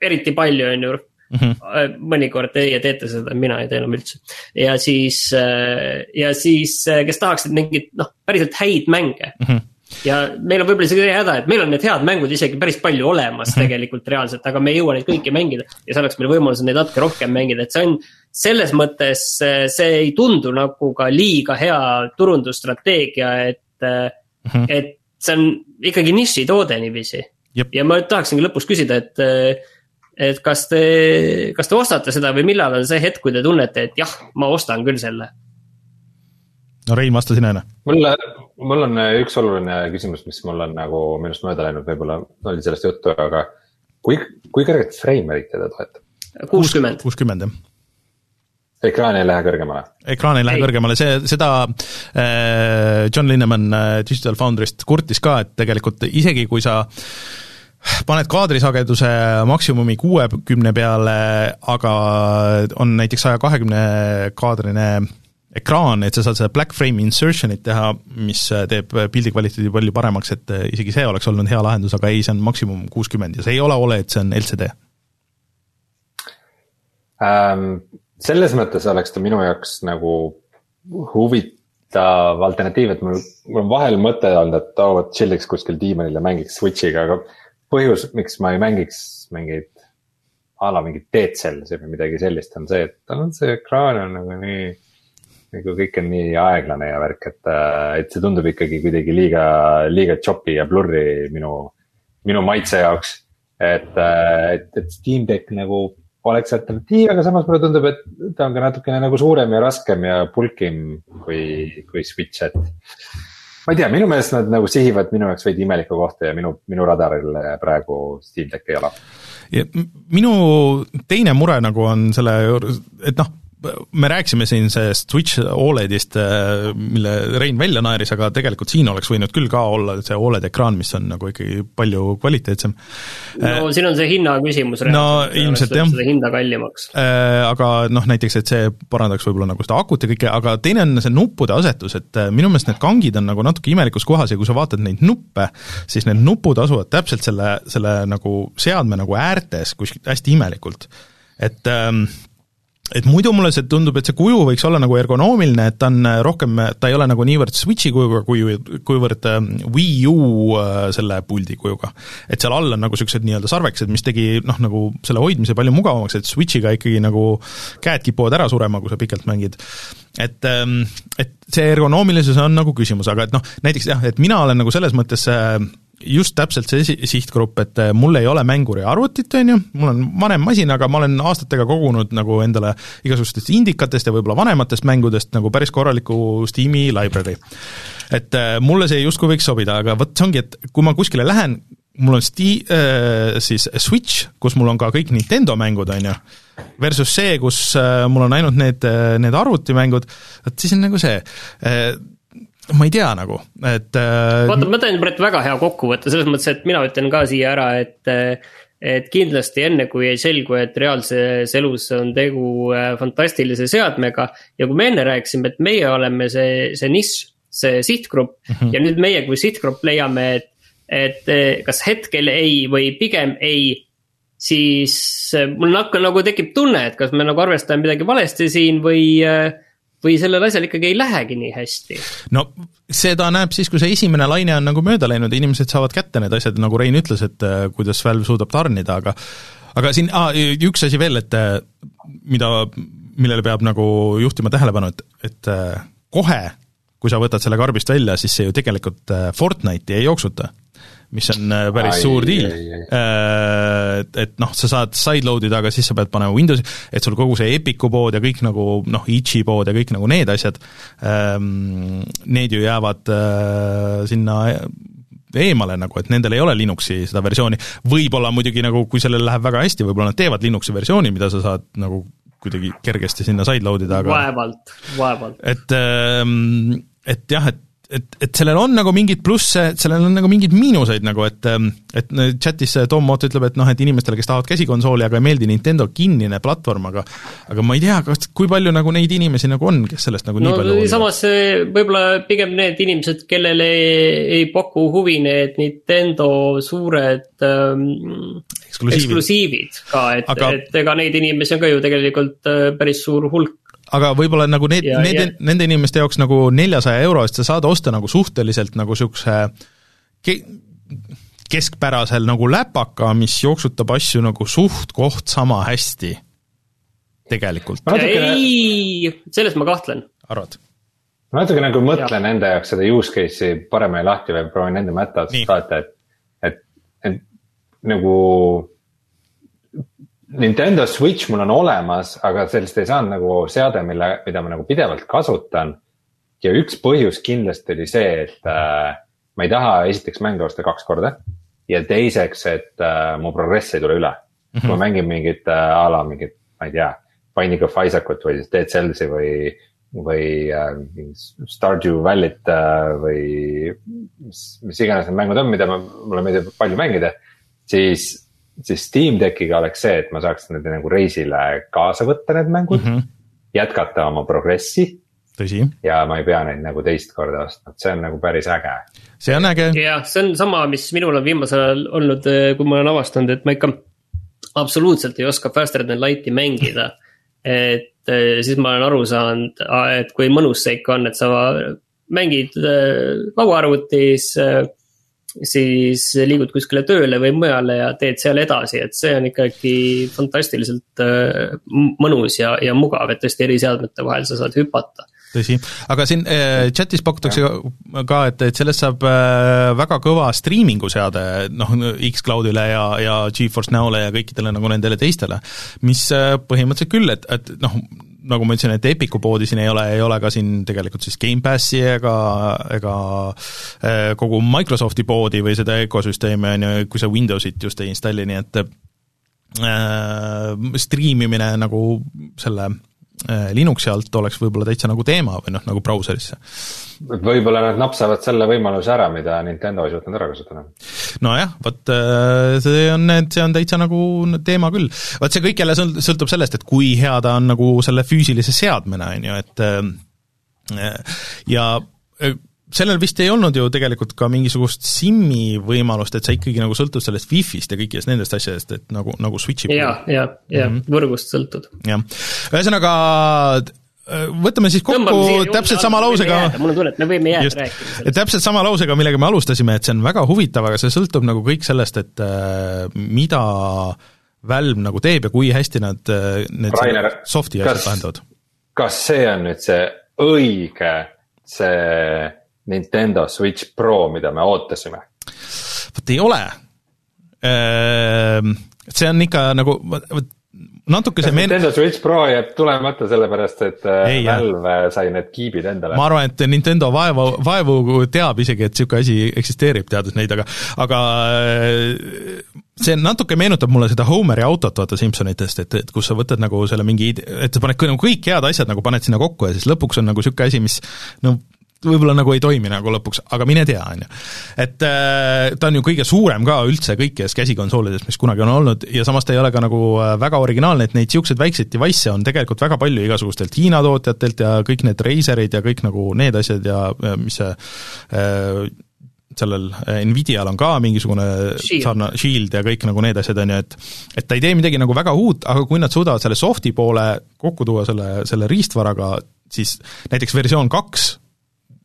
Speaker 4: eriti palju on ju mm. -hmm. mõnikord teie teete seda, mina ei tee enam üldse. ja siis, äh, ja siis, äh, kes tahaksid mingeid noh, päriselt häid mänge mm. -hmm ja meil on võib-olla isegi see häda, et meil on need head mängud isegi päris palju olemas mm -hmm. tegelikult reaalselt, aga me ei jõua neid kõiki mängida. ja see oleks meil võimalus neid natuke rohkem mängida, et see on selles mõttes, see ei tundu nagu ka liiga hea turundusstrateegia, et mm, -hmm. et see on ikkagi nišitoode niiviisi. ja ma tahaksingi lõpus küsida, et et kas te, kas te ostate seda või millal on see hetk, kui te tunnete, et jah, ma ostan küll selle?
Speaker 2: no Rein, vasta sina enne.
Speaker 3: mul, mul on üks oluline küsimus, mis mul on nagu minust mööda läinud, võib-olla oli sellest juttu, aga kui, kui kõrget frame rate'i ta toetab?
Speaker 4: kuuskümmend.
Speaker 2: kuuskümmend, jah
Speaker 3: ekraan ei lähe kõrgemale?
Speaker 2: ekraan ei lähe ei. kõrgemale, see, seda äh, John Linneman äh, Digital Foundry'st kurtis ka, et tegelikult isegi kui sa äh, paned kaadrisageduse maksimumi kuuekümne peale, aga on näiteks saja kahekümne kaadrine ekraan, et sa saad seda black frame insertion'it teha, mis teeb pildi kvaliteedi palju paremaks, et isegi see oleks olnud hea lahendus, aga ei, see on maksimum kuuskümmend ja see ei ole Oled, see on LCD
Speaker 3: ähm,. selles mõttes oleks ta minu jaoks nagu huvitav alternatiiv, et mul, mul on vahel mõte olnud, et oo oh,, vot chill'iks kuskil diivanil ja mängiks Switch'iga, aga põhjus, miks ma ei mängiks mingeid a la mingit Dead Cellsi või midagi sellist, on see, et tal on see ekraan on nagu nii. nagu kõik on nii aeglane ja värk, et, äh, et see tundub ikkagi kuidagi liiga, liiga choppy ja blurry minu, minu maitse jaoks. et, äh, et, et Steam Deck nagu oleks alternatiiv, aga samas mulle tundub, et ta on ka natukene nagu suurem ja raskem ja pulkim kui, kui Switch, et ma ei tea, minu meelest nad nagu sihivad minu jaoks veidi imelikku kohta ja minu, minu radaril praegu Steam Deck ei ole.
Speaker 2: minu teine mure nagu on selle juures, et noh me rääkisime siin sellest Switch Oledist, äh, mille Rein välja naeris, aga tegelikult siin oleks võinud küll ka olla see Oled ekraan, mis on nagu ikkagi palju kvaliteetsem.
Speaker 4: no äh, siin on see hinna küsimus.
Speaker 2: no ilmselt jah.
Speaker 4: seda hinda kallimaks.
Speaker 2: Äh, aga noh, näiteks, et see parandaks võib-olla nagu seda akut ja kõike, aga teine on see nuppude asetus, et minu meelest need kangid on nagu natuke imelikus kohas ja kui sa vaatad neid nuppe, siis need nupud asuvad täpselt selle, selle nagu seadme nagu äärtes kuskil hästi imelikult. et ähm, et muidu mulle see tundub, et see kuju võiks olla nagu ergonoomiline, et ta on rohkem, ta ei ole nagu niivõrd Switchi kujuga, kuju, kuivõrd ähm, Wii U äh, selle puldi kujuga. et seal all on nagu niisugused nii-öelda sarvekesed, mis tegi noh, nagu selle hoidmise palju mugavamaks, et Switchiga ikkagi nagu käed kipuvad ära surema, kui sa pikalt mängid. et, ähm, et see ergonoomilisus on nagu küsimus, aga et noh, näiteks jah, et mina olen nagu selles mõttes äh, just täpselt see sihtgrupp, et äh, mul ei ole mänguri arvutit, on ju, mul on vanem masin, aga ma olen aastatega kogunud nagu endale igasugustest indikatest ja võib-olla vanematest mängudest nagu päris korraliku Steam'i library. et äh, mulle see justkui võiks sobida, aga vot see ongi, et kui ma kuskile lähen, mul on sti-, äh, siis Switch, kus mul on ka kõik Nintendo mängud, on ju, versus see, kus mul on ainult need, need arvutimängud, vot siis on nagu see ma ei tea nagu, et
Speaker 4: äh, vaata, ma teen praegu väga hea kokkuvõtte selles mõttes, et mina ütlen ka siia ära, et et kindlasti enne, kui ei selgu, et reaalses elus on tegu äh, fantastilise seadmega. ja kui me enne rääkisime, et meie oleme see, see nišš, see sihtgrupp mm -hmm. ja nüüd meie kui sihtgrupp leiame, et, et äh, kas hetkel ei või pigem ei siis mul hakka, nagu tekib tunne, et kas me nagu arvestame midagi valesti siin või äh, või sellel asjal ikkagi ei lähegi nii hästi?
Speaker 2: no seda näeb siis, kui see esimene laine on nagu mööda läinud ja inimesed saavad kätte need asjad, nagu Rein ütles, et äh, kuidas Valve suudab tarnida, aga aga siin ah, üks asi veel, et äh, mida, millele peab nagu juhtima tähelepanu, et, et äh, kohe, kui sa võtad selle karbist välja, siis see ju tegelikult Fortnite'i ei jooksuta mis on äh, päris ai, suur diil. Äh, et, et noh, sa saad sideload ida, aga siis sa pead panema Windowsi, et sul kogu see Epic'u pood ja kõik nagu noh, Itchi pood ja kõik nagu need asjad, ähm, need ju jäävad äh, sinna eemale nagu, et nendel ei ole Linuxi seda versiooni, võib-olla muidugi nagu kui sellel läheb väga hästi, võib-olla nad teevad Linuxi versiooni, mida sa saad nagu kuidagi kergesti sinna sideload ida, aga
Speaker 4: vaevalt, vaevalt.
Speaker 2: et, ähm, et jah, et et, et sellel on nagu mingeid plusse, sellel on nagu mingeid miinuseid nagu, et ähm, et chatis Tom Mott ütleb, et noh, et inimestele, kes tahavad käsikonsooli, aga ei meeldi Nintendo kinnine platvorm, aga aga ma ei tea, kas, kui palju nagu neid inimesi nagu on, kes sellest nagu no, nii palju
Speaker 4: samas võib-olla pigem need inimesed, kellele ei, ei paku huvi need Nintendo suured ähm, eksklusiivid. eksklusiivid ka, et aga..., et ega neid inimesi on ka ju tegelikult äh, päris suur hulk
Speaker 2: aga võib-olla nagu need, nende, nende inimeste jaoks nagu neljasaja euro eest sa saad osta nagu suhteliselt nagu niisuguse ke-, keskpärasel nagu läpaka, mis jooksutab asju nagu suht-koht sama hästi, tegelikult.
Speaker 4: ei, selles ma kahtlen.
Speaker 2: arvad?
Speaker 3: ma natuke nagu mõtlen ja. enda jaoks seda use case'i paremini lahti või proovin enda mätta otsast vaadata, et, et, et nagu Nintendo Switch mul on olemas, aga sellest ei saanud nagu seade, mille, mida ma nagu pidevalt kasutan. ja üks põhjus kindlasti oli see, et äh, ma ei taha esiteks mänge osta kaks korda. ja teiseks, et äh, mu progress ei tule üle mm. -hmm. ma mängin mingit äh, a la mingit, ma ei tea, Binding of Isaacut või siis Dead Cells'i või, või äh, Stardew Valley't äh, või mis, mis iganes need mängud on, mida ma, mulle meeldib palju mängida, siis siis Steam Deckiga oleks see, et ma saaks need nagu reisile kaasa võtta, need mängud mm. -hmm. jätkata oma progressi.
Speaker 2: tõsi.
Speaker 3: ja ma ei pea neid nagu teist korda ostma, et see on nagu päris äge.
Speaker 2: see on äge.
Speaker 4: jah, see on sama, mis minul on viimasel ajal olnud, eh, kui ma olen avastanud, et ma ikka absoluutselt ei oska Faster than Light'i mängida. et eh, siis ma olen aru saanud, et kui mõnus see ikka on, et sa mängid eh, lauaarvutis siis liigud kuskile tööle või mujale ja teed seal edasi, et see on ikkagi fantastiliselt äh, mõnus ja, ja mugav, et tõesti eri seadmete vahel sa saad hüpata.
Speaker 2: Tõsi, aga siin äh, chatis pakutakse ka, et, et sellest saab äh, väga kõva striimingu seade noh, X-Cloudile ja, ja Geforce Now'le ja kõikidele nagu nendele teistele, mis põhimõtteliselt küll, et, et noh, nagu ma ütlesin, et Epicu poodi siin ei ole, ei ole ka siin tegelikult siis Gamepassi ega, ega äh, kogu Microsofti poodi või seda ökosüsteemi, on ju, kui sa Windowsit just ei installi, nii et äh, striimimine nagu selle Linuxi alt oleks võib-olla täitsa nagu teema või noh, nagu brauserisse.
Speaker 3: võib-olla nad napsavad selle võimaluse ära, mida Nintendo ei suutnud ära kasutada.
Speaker 2: nojah, vot äh, see on, see on täitsa nagu teema küll. vot see kõik jälle sõltub sellest, et kui hea ta on nagu selle füüsilise seadmena, on ju, et äh, ja sellel vist ei olnud ju tegelikult ka mingisugust SIM-i võimalust, et sa ikkagi nagu sõltud sellest Wi-Fi-st ja kõikidest nendest asjadest, et nagu, nagu Switchi
Speaker 4: ja, ja, ja mm -hmm. võrgust sõltud.
Speaker 2: jah, ühesõnaga võtame siis kokku täpselt sama lausega.
Speaker 4: mul on tunne, et me võime jääda just, rääkima
Speaker 2: täpselt sama lausega, millega me alustasime, et see on väga huvitav, aga see sõltub nagu kõik sellest, et äh, mida Valve nagu teeb ja kui hästi nad äh, need
Speaker 3: Rainer,
Speaker 2: soft'i asjad lahendavad.
Speaker 3: kas see on nüüd see õige, see Nintendo Switch Pro, mida me ootasime?
Speaker 2: vot ei ole. Ehm, see on ikka nagu, vot natuke see
Speaker 3: meen-. Nintendo Switch Pro jääb tulemata sellepärast, et äh, ei, Valve sai need kiibid endale.
Speaker 2: ma arvan, et Nintendo vaevu, vaevu teab isegi, et niisugune asi eksisteerib, teades neid, aga, aga äh, see natuke meenutab mulle seda Homeri autot, vaata Simsonitest, et, et kus sa võtad nagu selle mingi, et sa paned nagu kõik head asjad nagu paned sinna kokku ja siis lõpuks on nagu niisugune asi, mis no võib-olla nagu ei toimi nagu lõpuks, aga mine tea, on ju. et äh, ta on ju kõige suurem ka üldse kõikidest käsikonsoolidest, mis kunagi on olnud ja samas ta ei ole ka nagu äh, väga originaalne, et neid niisuguseid väikseid device'e on tegelikult väga palju igasugustelt Hiina tootjatelt ja kõik need Razerid ja kõik nagu need asjad ja mis see äh, sellel äh, Nvidial on ka mingisugune sarnane Shield ja kõik nagu need asjad, on ju, et et ta ei tee midagi nagu väga uut, aga kui nad suudavad selle soft'i poole kokku tuua selle, selle riistvaraga, siis näiteks versioon kaks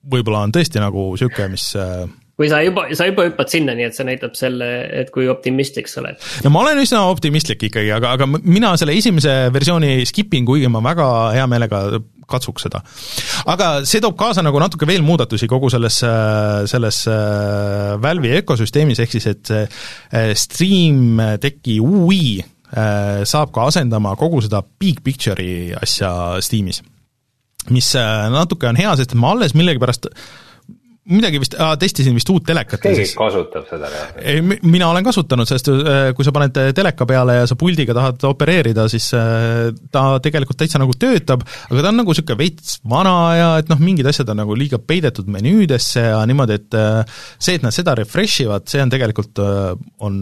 Speaker 2: võib-olla on tõesti nagu niisugune, mis äh,
Speaker 4: kui sa juba, sa juba hüppad sinna, nii et see näitab selle, et kui optimistlik sa oled.
Speaker 2: no ma olen üsna optimistlik ikkagi, aga, aga mina selle esimese versiooni skip in, kuigi ma väga hea meelega katsuks seda. aga see toob kaasa nagu natuke veel muudatusi kogu selles, selles äh, Valve'i ökosüsteemis, ehk siis et see äh, Stream Decki UI saab ka asendama kogu seda big picture'i asja Steamis mis äh, natuke on hea, sest ma alles millegipärast midagi vist testisin vist uut telekat.
Speaker 3: keegi siis... kasutab seda
Speaker 2: ei, mina olen kasutanud, sest äh, kui sa paned teleka peale ja sa puldiga tahad opereerida, siis äh, ta tegelikult täitsa nagu töötab, aga ta on nagu niisugune veits vana ja et noh, mingid asjad on nagu liiga peidetud menüüdesse ja niimoodi, et see, et nad seda refresh ivad, see on tegelikult, on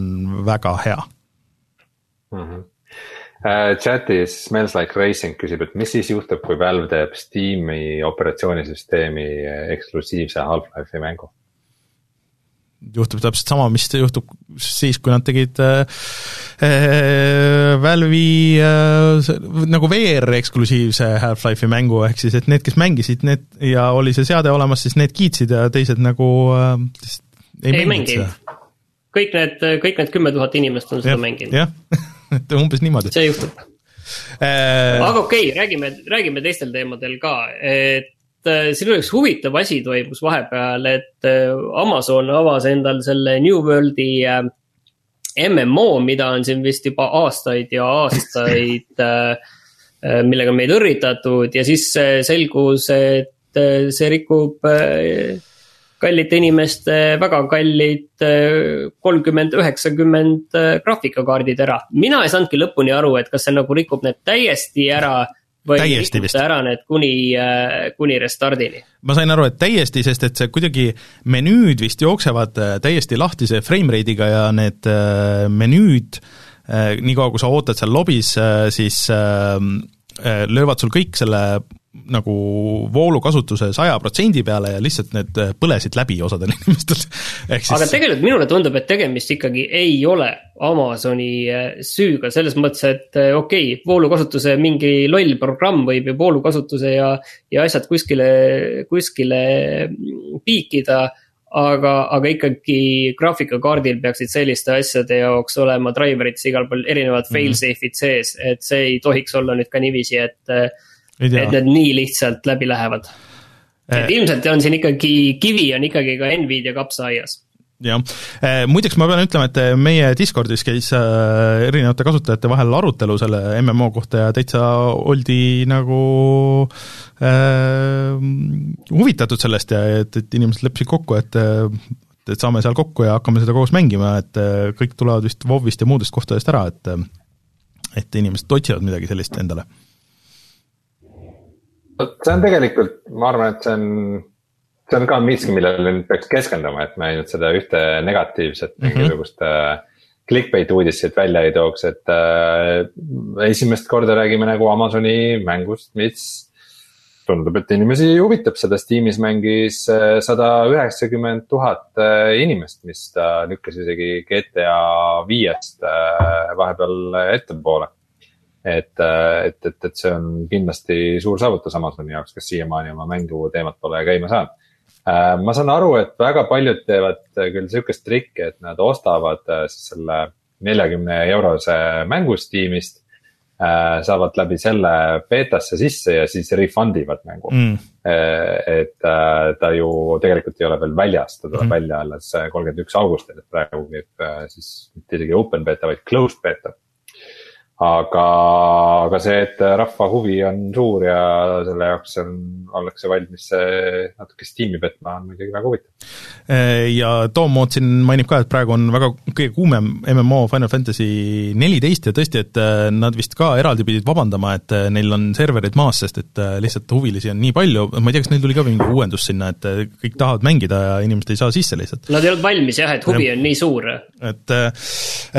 Speaker 2: väga hea
Speaker 3: mm. -hmm chatis Smells Like Racing küsib, et mis siis juhtub, kui Valve teeb Steam'i operatsioonisüsteemi eksklusiivse Half-Life'i mängu?
Speaker 2: juhtub täpselt sama, mis juhtub siis, kui nad tegid äh, äh, Valve'i äh, nagu VR eksklusiivse Half-Life'i mängu, ehk siis et need, kes mängisid, need ja oli see seade olemas, siis need kiitsid ja teised nagu äh,
Speaker 4: ei, ei mänginud. kõik need, kõik need kümme tuhat inimest on seda ja, mänginud.
Speaker 2: et umbes niimoodi.
Speaker 4: see juhtub. Äh.... aga okei okay,, räägime, räägime teistel teemadel ka, et äh, siin üks huvitav asi toimus vahepeal, et äh, Amazon avas endal selle New World'i äh, MMO, mida on siin vist juba aastaid ja aastaid millega on meid õrritatud. Ja siis selgus, et see rikub kallite inimeste väga kallid äh, kolmkümmend, üheksakümmend äh, graafikakaardid ära. mina ei saanudki lõpuni aru, et kas see nagu rikub need täiesti ära või rikub ta ära need kuni, äh, kuni restardini?
Speaker 2: ma sain aru, et täiesti, sest et see kuidagi menüüd vist jooksevad täiesti lahtise frame rate'iga ja need menüüd, niikaua kui sa ootad seal lobis, siis löövad sul kõik selle nagu voolukasutuse saja protsendi peale ja lihtsalt need äh, põlesid läbi osadel inimestel
Speaker 4: siis.... aga tegelikult minule tundub, et tegemist ikkagi ei ole Amazoni äh, süüga, selles mõttes, et äh, okei okay,, voolukasutuse mingi loll programm võib ju voolukasutuse ja, ja asjad kuskile, kuskile piikida aga, aga ikkagi graafikakaardil peaksid selliste asjade jaoks olema driverites igal pool erinevad mm -hmm. fail-safe'id sees, et see ei tohiks olla nüüd ka niiviisi, et et need nii lihtsalt läbi lähevad. et äh. ilmselt on siin ikkagi, kivi on ikkagi ka Nvidia kapsaaias
Speaker 2: jah, eh, muideks ma pean ütlema, et eh, meie Discordis käis eh, erinevate kasutajate vahel arutelu selle MMO kohta ja täitsa oldi nagu äh, huvitatud sellest ja et, et inimesed leppisid kokku, et et saame seal kokku ja hakkame seda koos mängima, et kõik tulevad vist WoW-ist ja muudest kohtadest ära, et et inimesed otsivad midagi sellist endale.
Speaker 3: Vot see on tegelikult, ma arvan, et see on see on ka miski, millele nüüd peaks keskenduma, et me ainult seda ühte negatiivset mm -hmm. mingisugust äh, clickbait uudist siit välja ei tooks, et äh, esimest korda räägime nagu Amazoni mängust, mis tundub, et inimesi huvitab, seda Steamis mängis äh, sada üheksakümmend tuhat äh, inimest, mis ta lükkas isegi GTA viiest vahepeal ettepoole. Et, et, et, et see on kindlasti suur saavutus Amazoni jaoks, kes siiamaani oma mängu teemat pole käima saanud Äh, ma saan aru, et väga paljud teevad äh, küll sihukest trikki, et nad ostavad äh, siis selle neljakümne eurose mängu Steamist. saavad läbi selle beetasse sisse ja siis refund ivad mängu mm.. et ta ju tegelikult ei ole veel väljas, ta tuleb mm. välja alles kolmkümmend üks augustil, et praegu käib siis mitte isegi open beta, vaid closed beta aga, aga see, et rahva huvi on suur ja selle jaoks on, ollakse valmis natuke Steam'i petma, on muidugi väga huvitav.
Speaker 2: ja Tom Moot siin mainib ka, et praegu on väga kõige kuumem MMO Final Fantasy neliteist ja tõesti, et äh, nad vist ka eraldi pidid vabandama, et äh, neil on serverid maas, sest et lihtsalt huvilisi on nii palju, ma ei tea, kas neil tuli ka mingi uuendus sinna, et kõik tahavad mängida ja inimesed ei saa sisse lihtsalt.
Speaker 4: Nad ei olnud valmis jah, et huvi ja. on nii suur.
Speaker 2: et,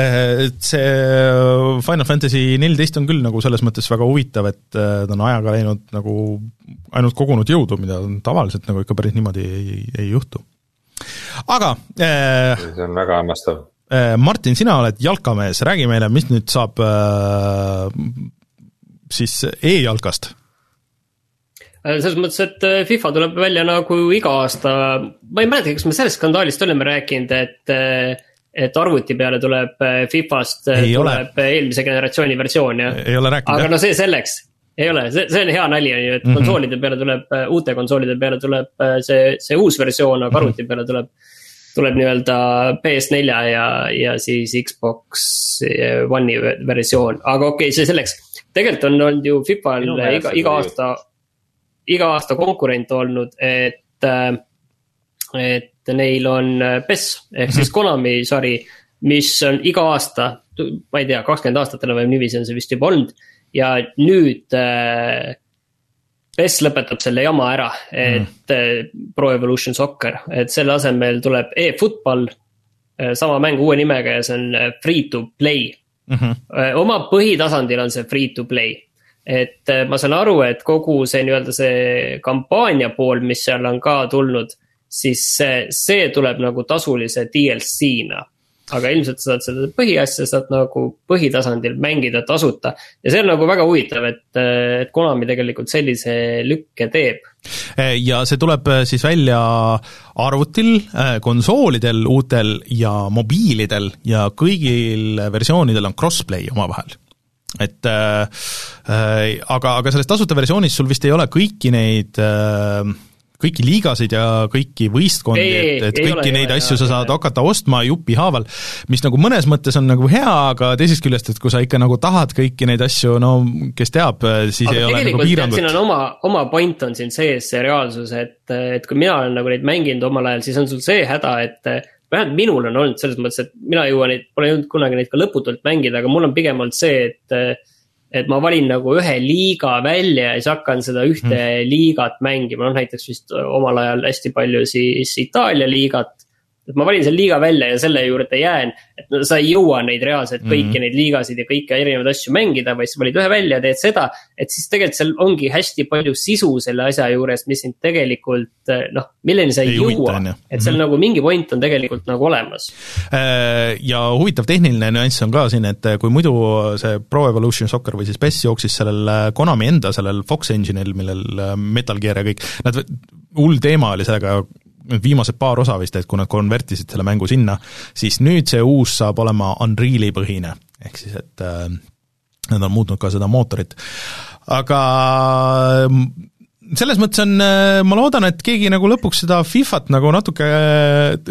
Speaker 2: et see Final Fantasy Fantasy neliteist on küll nagu selles mõttes väga huvitav, et äh, ta on ajaga läinud nagu ainult kogunud jõudu, mida tavaliselt nagu ikka päris niimoodi ei, ei juhtu. aga
Speaker 3: äh, see on väga hämmastav
Speaker 2: äh,. Martin, sina oled jalkamees, räägi meile, mis nüüd saab äh, siis e-jalkast
Speaker 4: äh, selles mõttes, et äh, FIFA tuleb välja nagu iga aasta, ma ei mäleta, kas me sellest skandaalist oleme rääkinud, et et arvuti peale tuleb äh, Fifast, äh, tuleb ole. Äh, eelmise generatsiooni versioon, jah. aga no see selleks, ei ole, see, see on hea nali, on ju, et mm -hmm. konsoolide peale tuleb, uute konsoolide peale tuleb see, see uus versioon, aga mm -hmm. arvuti peale tuleb. tuleb nii-öelda PS4 ja, ja siis Xbox One'i versioon, aga okei okay,, see selleks. tegelikult on olnud ju Fifal iga, iga aasta, iga aasta konkurent olnud, et, et et neil on äh, PES ehk siis mhm. Konami sari, mis on iga aasta, ma ei tea, kakskümmend aastat enam-vähem niiviisi on see vist juba olnud. ja nüüd äh, PES lõpetab selle jama ära, et mm. Pro Evolution Soccer, et selle asemel tuleb e-football äh,. sama mäng uue nimega ja see on free to play mm. -hmm. Oma põhitasandil on see free to play et ma saan aru, et kogu see nii-öelda see kampaania pool, mis seal on ka tulnud siis see, see tuleb nagu tasulise DLC-na. aga ilmselt sa saad seda põhiasja, saad nagu põhitasandil mängida tasuta. ja see on nagu väga huvitav, et, et Konami tegelikult sellise lükke teeb.
Speaker 2: ja see tuleb äh, siis välja arvutil, äh, konsoolidel uutel ja mobiilidel ja kõigil versioonidel on crossplay omavahel et äh, äh, aga, aga selles tasuta versioonis sul vist ei ole kõiki neid äh, kõiki liigasid ja kõiki võistkondi, et, et kõiki ole, neid ole, asju ole, sa saad ole. hakata ostma jupihaaval, mis nagu mõnes mõttes on nagu hea, aga teisest küljest, et kui sa ikka nagu tahad kõiki neid asju, no kes teab, siis aga ei ole nagu piirangut.
Speaker 4: siin on oma, oma point on siin sees, see reaalsus, et, et kui mina olen nagu neid mänginud omal ajal, siis on sul see häda, et vähemalt minul on olnud selles mõttes, et mina ei jõua neid, pole jõudnud kunagi neid ka lõputult mängida, aga mul on pigem olnud see, et et ma valin nagu ühe liiga välja ja siis hakkan seda ühte mm. liigat mängima, noh näiteks vist omal ajal hästi palju siis Itaalia liigat et ma valin selle liiga välja ja selle juurde jään, et no sa ei jõua neid reaalselt kõiki mm -hmm. neid liigasid ja kõiki erinevaid asju mängida, vaid sa valid ühe välja ja teed seda. et siis tegelikult seal ongi hästi palju sisu selle asja juures, mis sind tegelikult noh, milleni sa ei, ei jõua. et seal mm -hmm. nagu mingi point on tegelikult nagu olemas.
Speaker 2: Äh, ja huvitav tehniline nüanss on ka siin, et kui muidu see Pro Evolution Soccer või siis PES jooksis sellel äh, Konami enda sellel Fox Engine'il, millel Metal Gear ja kõik, nad, hull teema oli sellega need viimased paar osa vist, et kui nad konvertisid selle mängu sinna, siis nüüd see uus saab olema Unreali põhine, ehk siis et äh, nad on muutnud ka seda mootorit. aga selles mõttes on, ma loodan, et keegi nagu lõpuks seda Fifat nagu natuke,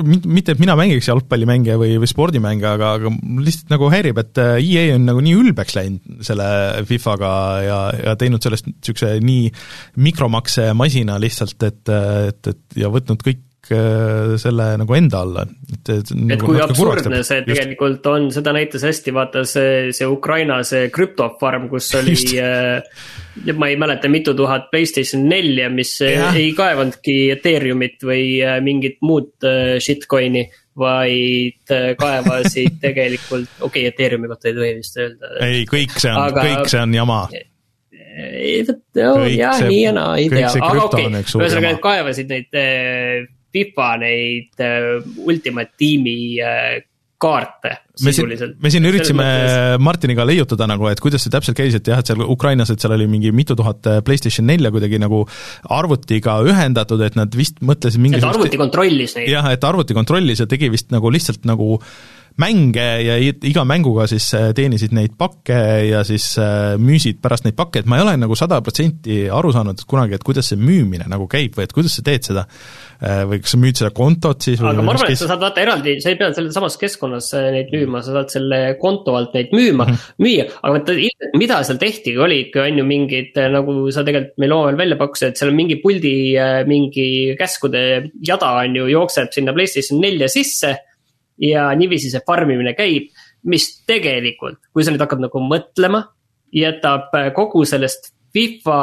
Speaker 2: mitte et mina mängiks jalgpallimänge või, või spordimänge, aga, aga lihtsalt nagu häirib, et EA on nagu nii ülbeks läinud selle Fifaga ja, ja teinud sellest niisuguse nii mikromakse masina lihtsalt, et, et, et ja võtnud kõik Äh, selle nagu enda alla,
Speaker 4: et, et et nagu kui absurdne see tegelikult on, seda näitas hästi, vaata see, see Ukraina see krüptofarm, kus oli äh, ma ei mäleta, mitu tuhat Playstation nelja, mis ja. ei kaevanudki Ethereumit või äh, mingit muud shitcoin'i vaid kaevasid tegelikult, okei okay,, Ethereumi kohta ei tohi vist öelda.
Speaker 2: ei, kõik see on, kõik see on jama
Speaker 4: jah, nii ja naa, ei tea, aga okei okay., ühesõnaga nad kaevasid neid FIFA neid äh, Ultimate tiimi äh, kaarte
Speaker 2: me siin, me siin üritasime. Martiniga leiutada nagu, et kuidas see täpselt käis, et jah, et seal Ukrainas, et seal oli mingi mitu tuhat äh, PlayStation nelja kuidagi nagu arvutiga ühendatud, et nad vist mõtlesid mingi
Speaker 4: et arvuti kontrollis neid.
Speaker 2: jah, et arvuti kontrollis ja tegi vist nagu lihtsalt nagu mänge ja iga mänguga siis teenisid neid pakke ja siis müüsid pärast neid pakke, et ma ei ole nagu sada protsenti aru saanud kunagi, et kuidas see müümine nagu käib või et kuidas sa teed seda Äh, või kas sa müüd seda kontot siis
Speaker 4: aga ma arvan, et sa saad vaata eraldi, sa ei pea selles samas keskkonnas äh, neid müüma, sa saad selle konto alt neid müüma mm, -hmm. müüa. aga vaata, mida seal tehtigi, oligi, on ju mingid, äh, nagu sa tegelikult meil omavahel välja pakkusid, et seal on mingi puldi mingi käskude jada on ju, jookseb sinna Playstation nelja sisse. Ja niiviisi see farm imine käib, mis tegelikult, kui sa nüüd hakkad nagu mõtlema, jätab kogu sellest FIFA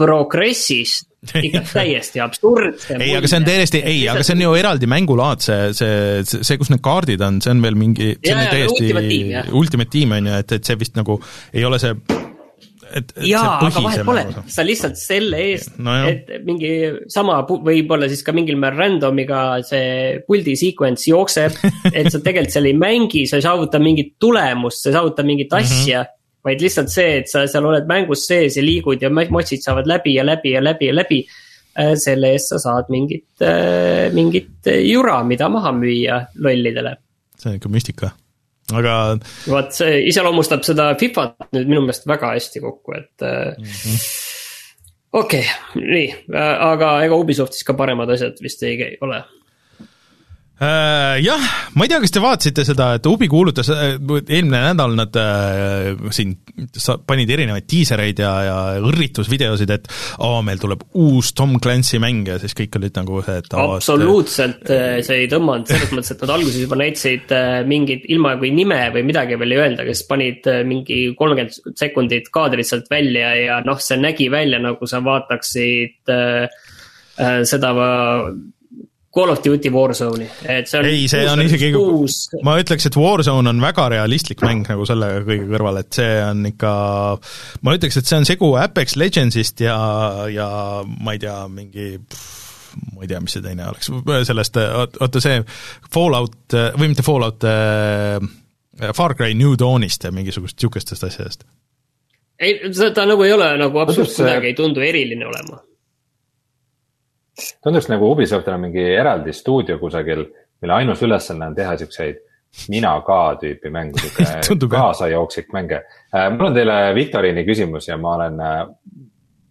Speaker 4: progressist ikka täiesti absurdse.
Speaker 2: ei, aga see on täiesti, ei, aga see on ju eraldi mängulaad, see, see, see, see, kus need kaardid on, see on veel mingi, see on ju täiesti ultimate tiim on ju, et, et see vist nagu ei ole see
Speaker 4: et, et jaa, aga vahet pole, sa lihtsalt selle eest no, et mingi sama, võib-olla siis ka mingil määral random'iga see puldi sequence jookseb et sa tegelikult seal ei mängi, sa ei saavuta mingit tulemust, sa ei saavuta mingit mhm. asja mm. -hmm vaid lihtsalt see, et sa seal oled mängus sees ja liigud ja motsid saavad läbi ja läbi ja läbi ja läbi. Äh, selle eest sa saad mingit, äh, mingit jura, mida maha müüa lollidele.
Speaker 2: see on ikka müstika, aga.
Speaker 4: vot see iseloomustab seda Fifat nüüd minu meelest väga hästi kokku, et mm -hmm. okei okay,, nii, aga ega Ubisoftis ka paremad asjad vist ei ole
Speaker 2: Äh, jah, ma ei tea, kas te vaatasite seda, et Ubi kuulutas, äh, eelmine nädal nad äh, siin panid erinevaid diisereid ja, ja õrritusvideosid, et aa, meil tuleb uus Tom Clancy mäng ja siis kõik olid nagu see, et
Speaker 4: absoluutselt see ei tõmmanud, selles mõttes, et nad alguses juba näitasid mingit, ilma kui nime või midagi veel ei öelda, kes panid mingi kolmkümmend sekundit kaadrit sealt välja ja noh, see nägi välja nagu sa vaataksid äh, seda Call of Duty Warzone'i, et see on
Speaker 2: ei, see on isegi, ma ütleks, et Warzone on väga realistlik mäng nagu selle kõige kõrval, et see on ikka, ma ütleks, et see on segu Apex Legendsist ja, ja ma ei tea, mingi ma ei tea, mis see teine oleks, sellest, oota see Fallout, või mitte Fallout äh,, Far Cry New Dawnist ja mingisugust niisugustest asjadest.
Speaker 4: ei, ta nagu ei ole nagu absoluutselt kuidagi ei tundu eriline olema
Speaker 3: tunduks nagu Ubisoftil on mingi eraldi stuudio kusagil, mille ainus ülesanne on teha siukseid mina ka tüüpi mängu, sihuke kaasajooksik mänge. Äh, mul on teile viktoriini küsimus ja ma olen äh,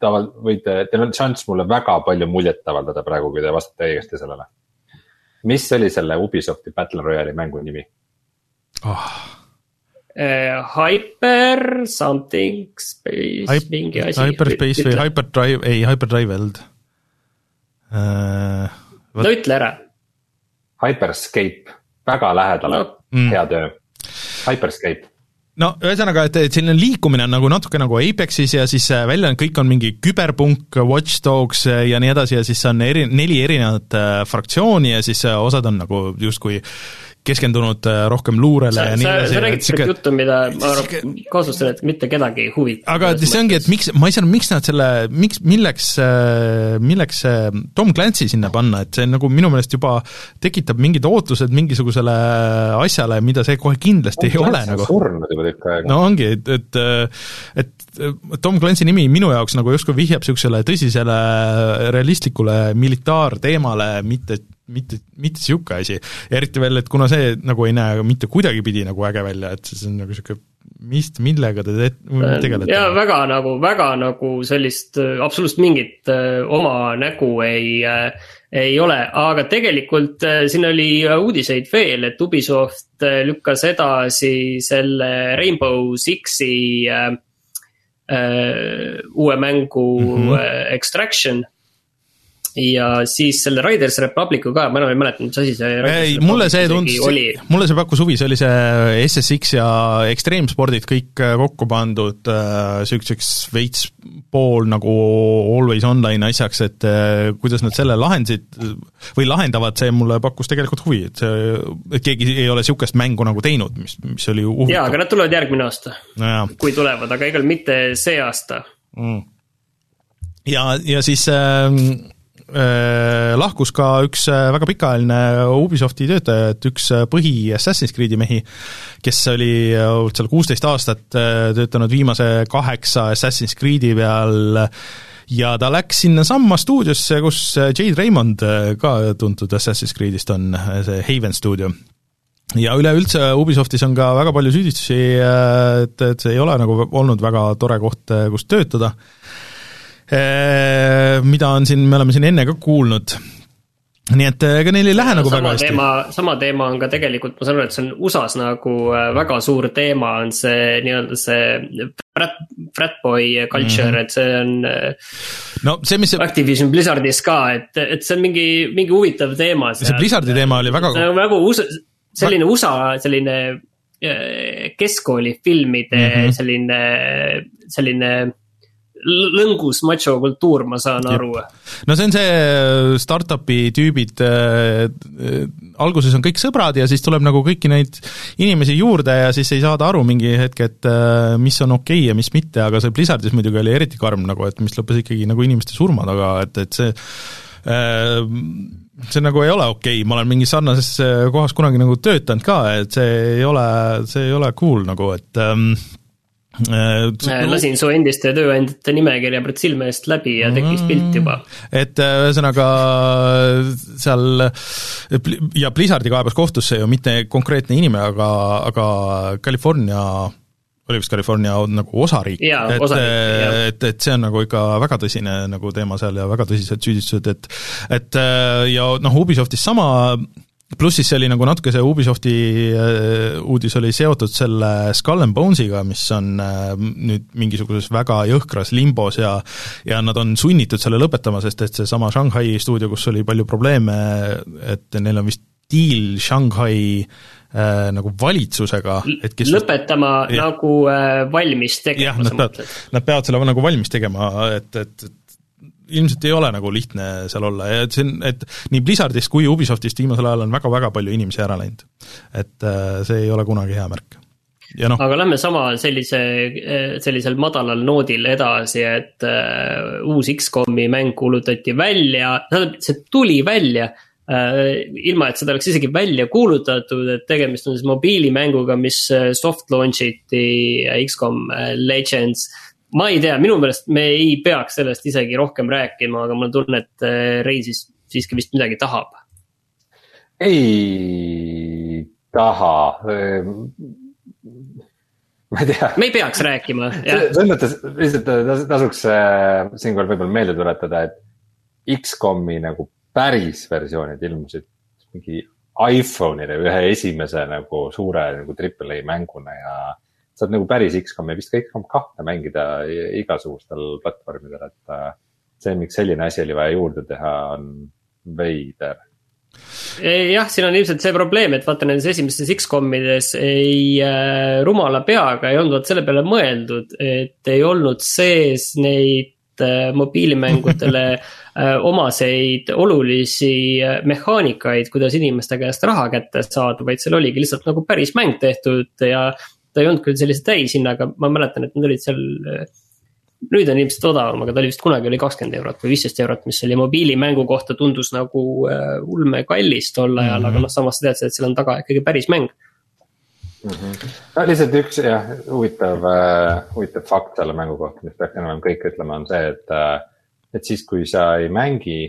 Speaker 3: taval-, võite, teil on šanss mulle väga palju muljet avaldada praegu, kui te vastate õigesti sellele. mis oli selle Ubisofti Battle Royale'i mängu nimi
Speaker 2: oh.?
Speaker 4: Hyper something space Hype, mingi asi.
Speaker 2: Hyperspace või Hyperdrive, ei Hyperdrive Eld
Speaker 4: äh,. no ütle ära.
Speaker 3: Hyperscape, väga lähedale no., mm. hea töö. Hyperscape
Speaker 2: no ühesõnaga, et, et selline liikumine on nagu natuke nagu Apexis ja siis äh, välja on, kõik on mingi küberpunk, Watch Dogs äh, ja nii edasi ja siis on eri, neli erinevat äh, fraktsiooni ja siis osad on nagu justkui äh, keskendunud äh, rohkem luurele sa, ja nii
Speaker 4: edasi. sa räägid siuke juttu, mida ma arvan, kahtlustan, et mitte kedagi ei huvita.
Speaker 2: aga see ongi, et miks, ma ei saa aru, miks nad selle, miks, milleks, äh, milleks Tom Clancy sinna panna, et see nagu minu meelest juba tekitab mingid ootused mingisugusele asjale, mida see kohe kindlasti Tom ei Clancy ole nagu.
Speaker 3: surnud juba tükk aega.
Speaker 2: no ongi, et, et, et Tom Clancy nimi minu jaoks nagu justkui vihjab niisugusele tõsisele realistlikule militaarteemale, mitte mitte, mitte niisugune asi. eriti veel, et kuna see nagu ei näe mitte kuidagipidi nagu äge välja, et see on nagu niisugune mis, millega te tegelete?
Speaker 4: jaa, väga nagu, väga nagu sellist absoluutselt mingit oma nägu ei äh, ei ole, aga tegelikult äh, siin oli uudiseid veel, et Ubisoft äh, lükkas edasi selle Rainbow Sixi äh, äh, uue mängu mm -hmm. Extraction ja siis selle Riders Republicu ka, ma enam ei mäleta, mis asi see.
Speaker 2: ei, mulle see tundus, mulle see pakkus huvi, see oli see SSX ja ekstreemspordid kõik äh, kokku pandud äh, niisuguseks veits pool nagu always online asjaks, et äh, kuidas nad selle lahendasid või lahendavad, see mulle pakkus tegelikult huvi, et see, et keegi ei ole niisugust mängu nagu teinud, mis, mis oli huvitav.
Speaker 4: jaa, aga nad tulevad järgmine aasta no, kui tulevad, aga igal mitte see aasta mm.
Speaker 2: ja, ja siis Äh, lahkus ka üks äh, väga pikaajaline Ubisofti töötaja, et üks äh, põhi Assassin's Creed'i mehi, kes oli seal kuusteist aastat töötanud viimase kaheksa Assassin's Creed'i peal. Ja ta läks sinnasamma stuudiosse, kus Jade Raymond, ka tuntud Assassin's Creed'ist on, see Haven stuudio ja üleüldse Ubisoftis on ka väga palju süüdistusi, et, et see ei ole nagu olnud väga tore koht, kus töötada. Äh, mida on siin, me oleme siin enne ka kuulnud nii et äh, ega neil ei lähe ja, nagu väga hästi.
Speaker 4: sama teema on ka tegelikult, ma saan aru, et see on USA-s nagu äh, väga suur teema, on see nii-öelda see frat, fratboy culture mm, -hmm. et see on.
Speaker 2: no see, mis see.
Speaker 4: Activision Blizzardis ka, et, et see on mingi, mingi huvitav teema.
Speaker 2: see Blizzardi teema oli väga.
Speaker 4: nagu USA, selline USA selline keskkoolifilmide mm -hmm. selline, selline lõngus machokultuur, ma saan Jep. aru.
Speaker 2: no see on see äh, startup'i tüübid äh,, äh, alguses on kõik sõbrad ja siis tuleb nagu kõiki neid inimesi juurde ja siis ei saada aru mingi hetk, et äh, mis on okei okay ja mis mitte, aga see Blizzardis muidugi oli eriti karm nagu, et mis lõppes ikkagi nagu inimeste surma taga, et, et see äh, see nagu ei ole okei okay., ma olen mingis sarnases äh, kohas kunagi nagu töötanud ka, et see ei ole, see ei ole cool nagu, et ähm,
Speaker 4: Äh, lasin su endiste tööandjate nimekirja praegu silme eest läbi ja tekkis pilt juba.
Speaker 2: et äh, ühesõnaga seal ja Blizzardi kaebas kohtusse ju mitte konkreetne inimene, aga, aga California oli vist California nagu osariik, et, et, et see on nagu ikka väga tõsine nagu teema seal ja väga tõsised süüdistused, et et ja noh, Ubisoftis sama pluss siis see oli nagu natuke see Ubisofti äh, uudis oli seotud selle Skull and Bones'iga, mis on äh, nüüd mingisuguses väga jõhkras limbos ja ja nad on sunnitud selle lõpetama, sest et seesama Shanghai stuudio, kus oli palju probleeme, et neil on vist diil Shanghai äh, nagu valitsusega, et kes
Speaker 4: lõpetama ja, nagu äh, valmis tegema,
Speaker 2: sa mõtled? Nad peavad selle nagu valmis tegema, et, et, et ilmselt ei ole nagu lihtne seal olla ja et see on, et nii Blizzardist kui Ubisoftist viimasel ajal on väga-väga palju inimesi ära läinud. et äh, see ei ole kunagi hea märk.
Speaker 4: No. aga lähme sama sellise, sellisel madalal noodil edasi, et uh, uus X-komi mäng kuulutati välja, tähendab, see tuli välja ilma, et seda oleks isegi välja kuulutatud, et tegemist on siis mobiilimänguga, mis soft launch iti X-kom Legends ma ei tea, minu meelest me ei peaks sellest isegi rohkem rääkima, aga mul on tunne, et Rein siis siiski vist midagi tahab.
Speaker 3: ei taha. Ma ei tea.
Speaker 4: me ei peaks rääkima,
Speaker 3: selles mõttes lihtsalt tasuks äh, siinkohal võib-olla meelde tuletada, et X-komi nagu päris versioonid ilmusid mingi iPhone'ile ühe esimese nagu suure nagu Triple A mänguna ja saad nagu päris X-komi vist ka X-kom kahte mängida igasugustel platvormidel, et äh, see, miks selline asi oli vaja juurde teha, on veider.
Speaker 4: Jah, siin on ilmselt see probleem, et vaata nendes esimestes X-komides ei äh,, rumala peaga ei olnud selle peale mõeldud, et ei olnud sees neid äh, mobiilimängudele äh, omaseid olulisi äh, mehaanikaid, kuidas inimeste käest raha kätte saada, vaid seal oligi lihtsalt nagu päris mäng tehtud ja ta ei olnud küll sellise täishinnaga, ma mäletan, et nad olid seal. nüüd on ilmselt odavam, aga ta oli vist kunagi oli kakskümmend eurot või viisteist eurot, mis oli mobiilimängu kohta tundus nagu äh, ulmekallis tol ajal mm, -hmm. aga noh, samas sa tead, et seal on taga ikkagi päris mäng
Speaker 3: mm. -hmm. no lihtsalt üks jah, huvitav äh,, huvitav fakt selle mängu kohta, mis peaks enam-vähem kõik ütlema, on see, et äh,, et siis, kui sa ei mängi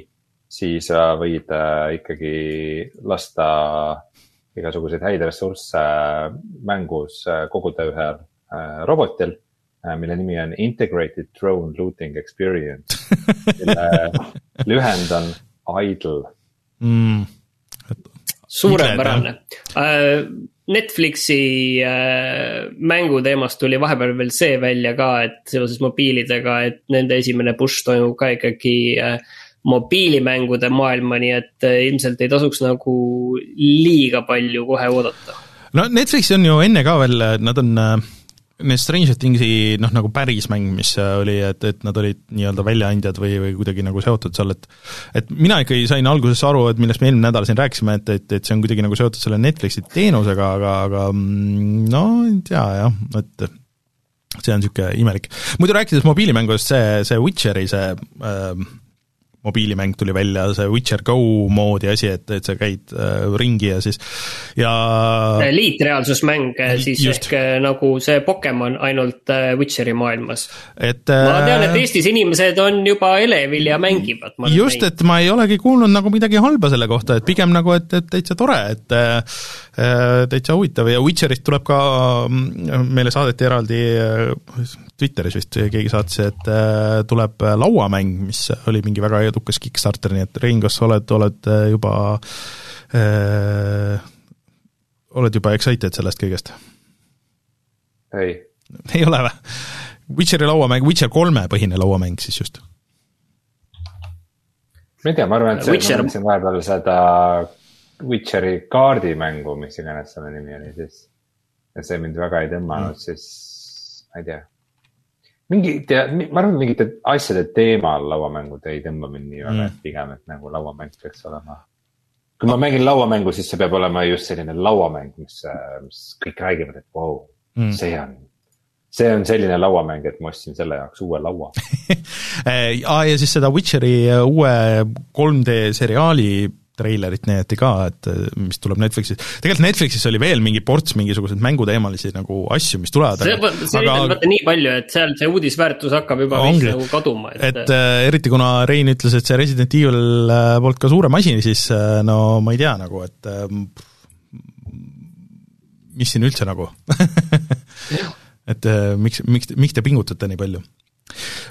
Speaker 3: siis sa võid ikkagi lasta igasuguseid häid ressursse mängus koguda ühel robotil mille nimi on Integrated Drone Looting Experience mille lühend on idle.
Speaker 4: Mm. Suurepärane. Äh, Netflixi äh, mänguteemast tuli vahepeal veel see välja ka, et seoses mobiilidega, et nende esimene push toimub ka ikkagi äh, mobiilimängude maailma, nii et ilmselt ei tasuks nagu liiga palju kohe oodata.
Speaker 2: no Netflix on ju enne ka veel, nad on need Stranger Thingsi noh, nagu päris mäng, mis oli, et, et nad olid nii-öelda väljaandjad või, või kuidagi nagu seotud seal, et et mina ikkagi sain alguses aru, et millest me eelmine nädal siin rääkisime, et, et, et see on kuidagi nagu seotud selle Netflixi teenusega, aga, aga mm, no ei tea jah, et see on niisugune imelik. muidu rääkides mobiilimängudest, see, see Witcheri see äh, mobiilimäng tuli välja, see Witcher Go moodi asi, et, et sa käid äh, ringi ja siis ja
Speaker 4: liitreaalsusmäng äh, siis just. ehk äh, nagu see Pokemon ainult äh, Witcheri maailmas.
Speaker 2: et
Speaker 4: ma tean, et Eestis inimesed on juba elevil ja mängivad.
Speaker 2: just, et ma ei olegi kuulnud nagu midagi halba selle kohta, et pigem nagu, et, et täitsa tore, et äh, täitsa huvitav ja Witcherist tuleb ka, mm, meile saadeti eraldi Twitteris vist keegi saatis, et äh, tuleb lauamäng, mis oli mingi väga edukas Kickstarter, nii et Rein, kas sa oled, oled äh, juba äh,, oled juba excited sellest kõigest?
Speaker 3: ei.
Speaker 2: ei ole või? Witcheri lauamäng, Witcher kolme põhine lauamäng siis just.
Speaker 3: ma ei tea, ma arvan, et see, Witcher... ma mõtlesin vahepeal seda Witcheri kaardimängu, mis iganes selle nimi oli siis. ja see mind väga ei tõmmanud mm., siis ma ei tea mingi, ma arvan, mingite asjade teemal lauamängud ei tõmba mind nii väga mm., et pigem, et nagu lauamäng peaks olema. kui ma mängin lauamängu, siis see peab olema just selline lauamäng, mis, mis kõik räägivad, et vau wow, mm., see on see on selline lauamäng, et ma ostsin selle jaoks uue laua
Speaker 2: Aa, ja siis seda Witcheri uue 3D seriaali treilerit näidati ka, et mis tuleb Netflixis, tegelikult Netflixis oli veel mingi ports mingisuguseid mänguteemalisi nagu asju, mis tulevad.
Speaker 4: see, aga... on vaata nii palju, et seal see uudisväärtus hakkab juba vist nagu kaduma,
Speaker 2: et et äh, eriti kuna Rein ütles, et see Resident Evil äh, polnud ka suurem asi, siis äh, no ma ei tea nagu, et äh, mis siin üldse nagu et äh, miks, miks, miks te pingutate nii palju?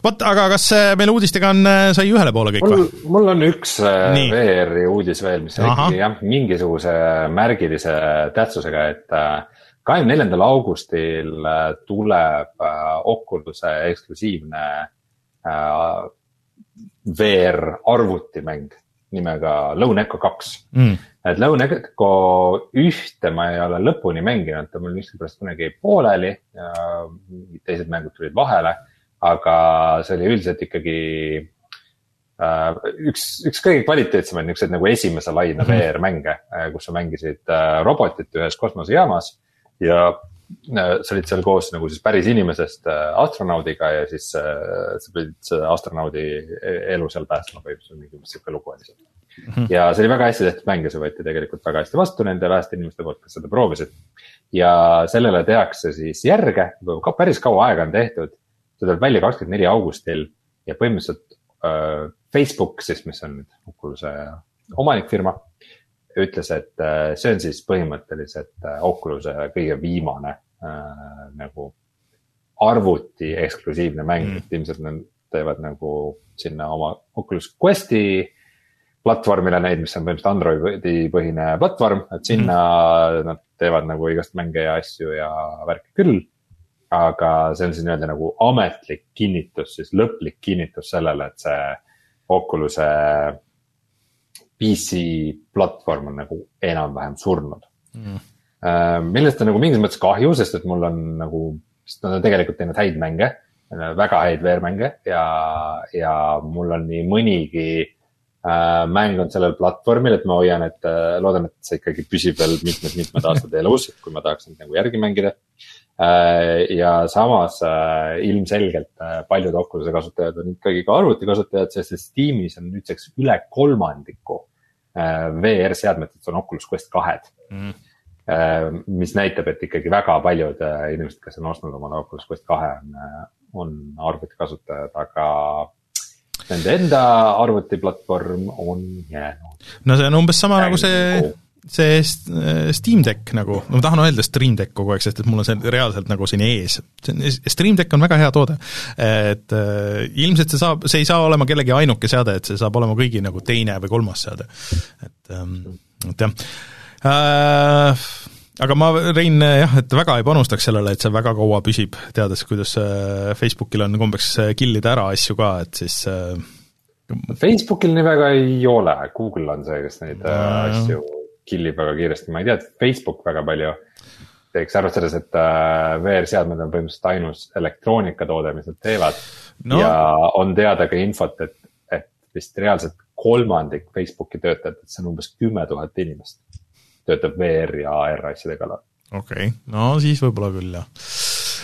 Speaker 2: Vot, aga kas äh, meil uudistega on, äh, sai ühele poole kõik või?
Speaker 3: mul on üks äh, Nii. VR-i uudis veel, mis on ikkagi jah, mingisuguse märgilise tähtsusega, et kahekümne neljandal augustil tuleb Oculus'e eksklusiivne VR arvutimäng nimega Lone Echo kaks mm.. et Lone Echo ühte ma ei ole lõpuni mänginud, ta mul miskipärast kunagi pooleli ja mingid teised mängud tulid vahele aga see oli üldiselt ikkagi äh, üks, üks kõige kvaliteetsemaid niisuguseid nagu esimese laine mhm. VR-mänge, äh, kus sa mängisid äh, robotit ühes kosmosejaamas ja sa olid seal koos nagu siis päris inimesest astronaudiga ja siis sa pidid selle astronaudi e-, elu seal päästma või mingi sihuke lugu oli seal. Mhm. ja see oli väga hästi tehtud mäng ja see võeti tegelikult väga hästi vastu nende väheste inimeste poolt, kes seda proovisid. ja sellele tehakse siis järge, ka päris kaua aega on tehtud see tuleb välja kakskümmend neli augustil ja põhimõtteliselt äh, Facebook siis, mis on nüüd Oculus'e omanikfirma, ütles, et äh, see on siis põhimõtteliselt äh, Oculus'e kõige viimane äh, nagu arvuti eksklusiivne mäng mm., et ilmselt nad teevad nagu sinna oma Oculus Questi platvormile neid, mis on põhimõtteliselt Androidi põhine platvorm, et sinna mm. nad teevad nagu igast mänge ja asju ja värki küll aga see on siis nii-öelda nagu ametlik kinnitus, siis lõplik kinnitus sellele, et see Oculus'e PC platvorm on nagu enam-vähem surnud. Mm.. millest on nagu mingis mõttes kahju, sest et mul on nagu, sest nad on tegelikult teinud häid mänge, väga häid VR-mänge ja, ja mul on nii mõnigi äh, mäng on sellel platvormil, et ma hoian, et äh, loodan, et see ikkagi püsib veel mitmed-mitmed aastad elus, kui ma tahaks neid nagu järgi mängida. äh, Äh, ja samas äh, ilmselgelt äh, paljud Oculus'e kasutajad on ikkagi ka arvutikasutajad, sest et Steamis on nüüdseks üle kolmandiku VR-seadmetest on Oculus Quest kahed mm.. mis näitab, et ikkagi väga paljud inimesed, kes on ostnud omale Oculus Quest kahe, on, on arvutikasutajad, aga nende enda arvutiplatvorm on jäänud.
Speaker 2: no see on umbes sama Mängu. nagu see see Steam Deck nagu, ma tahan öelda Stream Deck kogu aeg, sest et mul on see reaalselt nagu siin ees. Stream Deck on väga hea toode. et äh, ilmselt see saab, see ei saa olema kellegi ainuke seade, et see saab olema kõigi nagu teine või kolmas seade. et ähm,, et jah äh, aga ma, Rein, jah, et väga ei panustaks sellele, et see väga kaua püsib, teades, kuidas äh, Facebookil on kombeks äh, killida ära asju ka, et siis äh,
Speaker 3: Facebookil nii väga ei ole, Google on see, kes neid äh, asju kill ib väga kiiresti, ma ei tea, et Facebook väga palju teeks, arvestades, et äh, VR-seadmed on põhimõtteliselt ainus elektroonikatoode, mis nad teevad no.. ja on teada ka infot, et, et vist reaalselt kolmandik Facebooki töötajatest, see on umbes kümme tuhat inimest, töötab VR ja AR asjade kallal.
Speaker 2: okei okay., no siis võib-olla küll jah.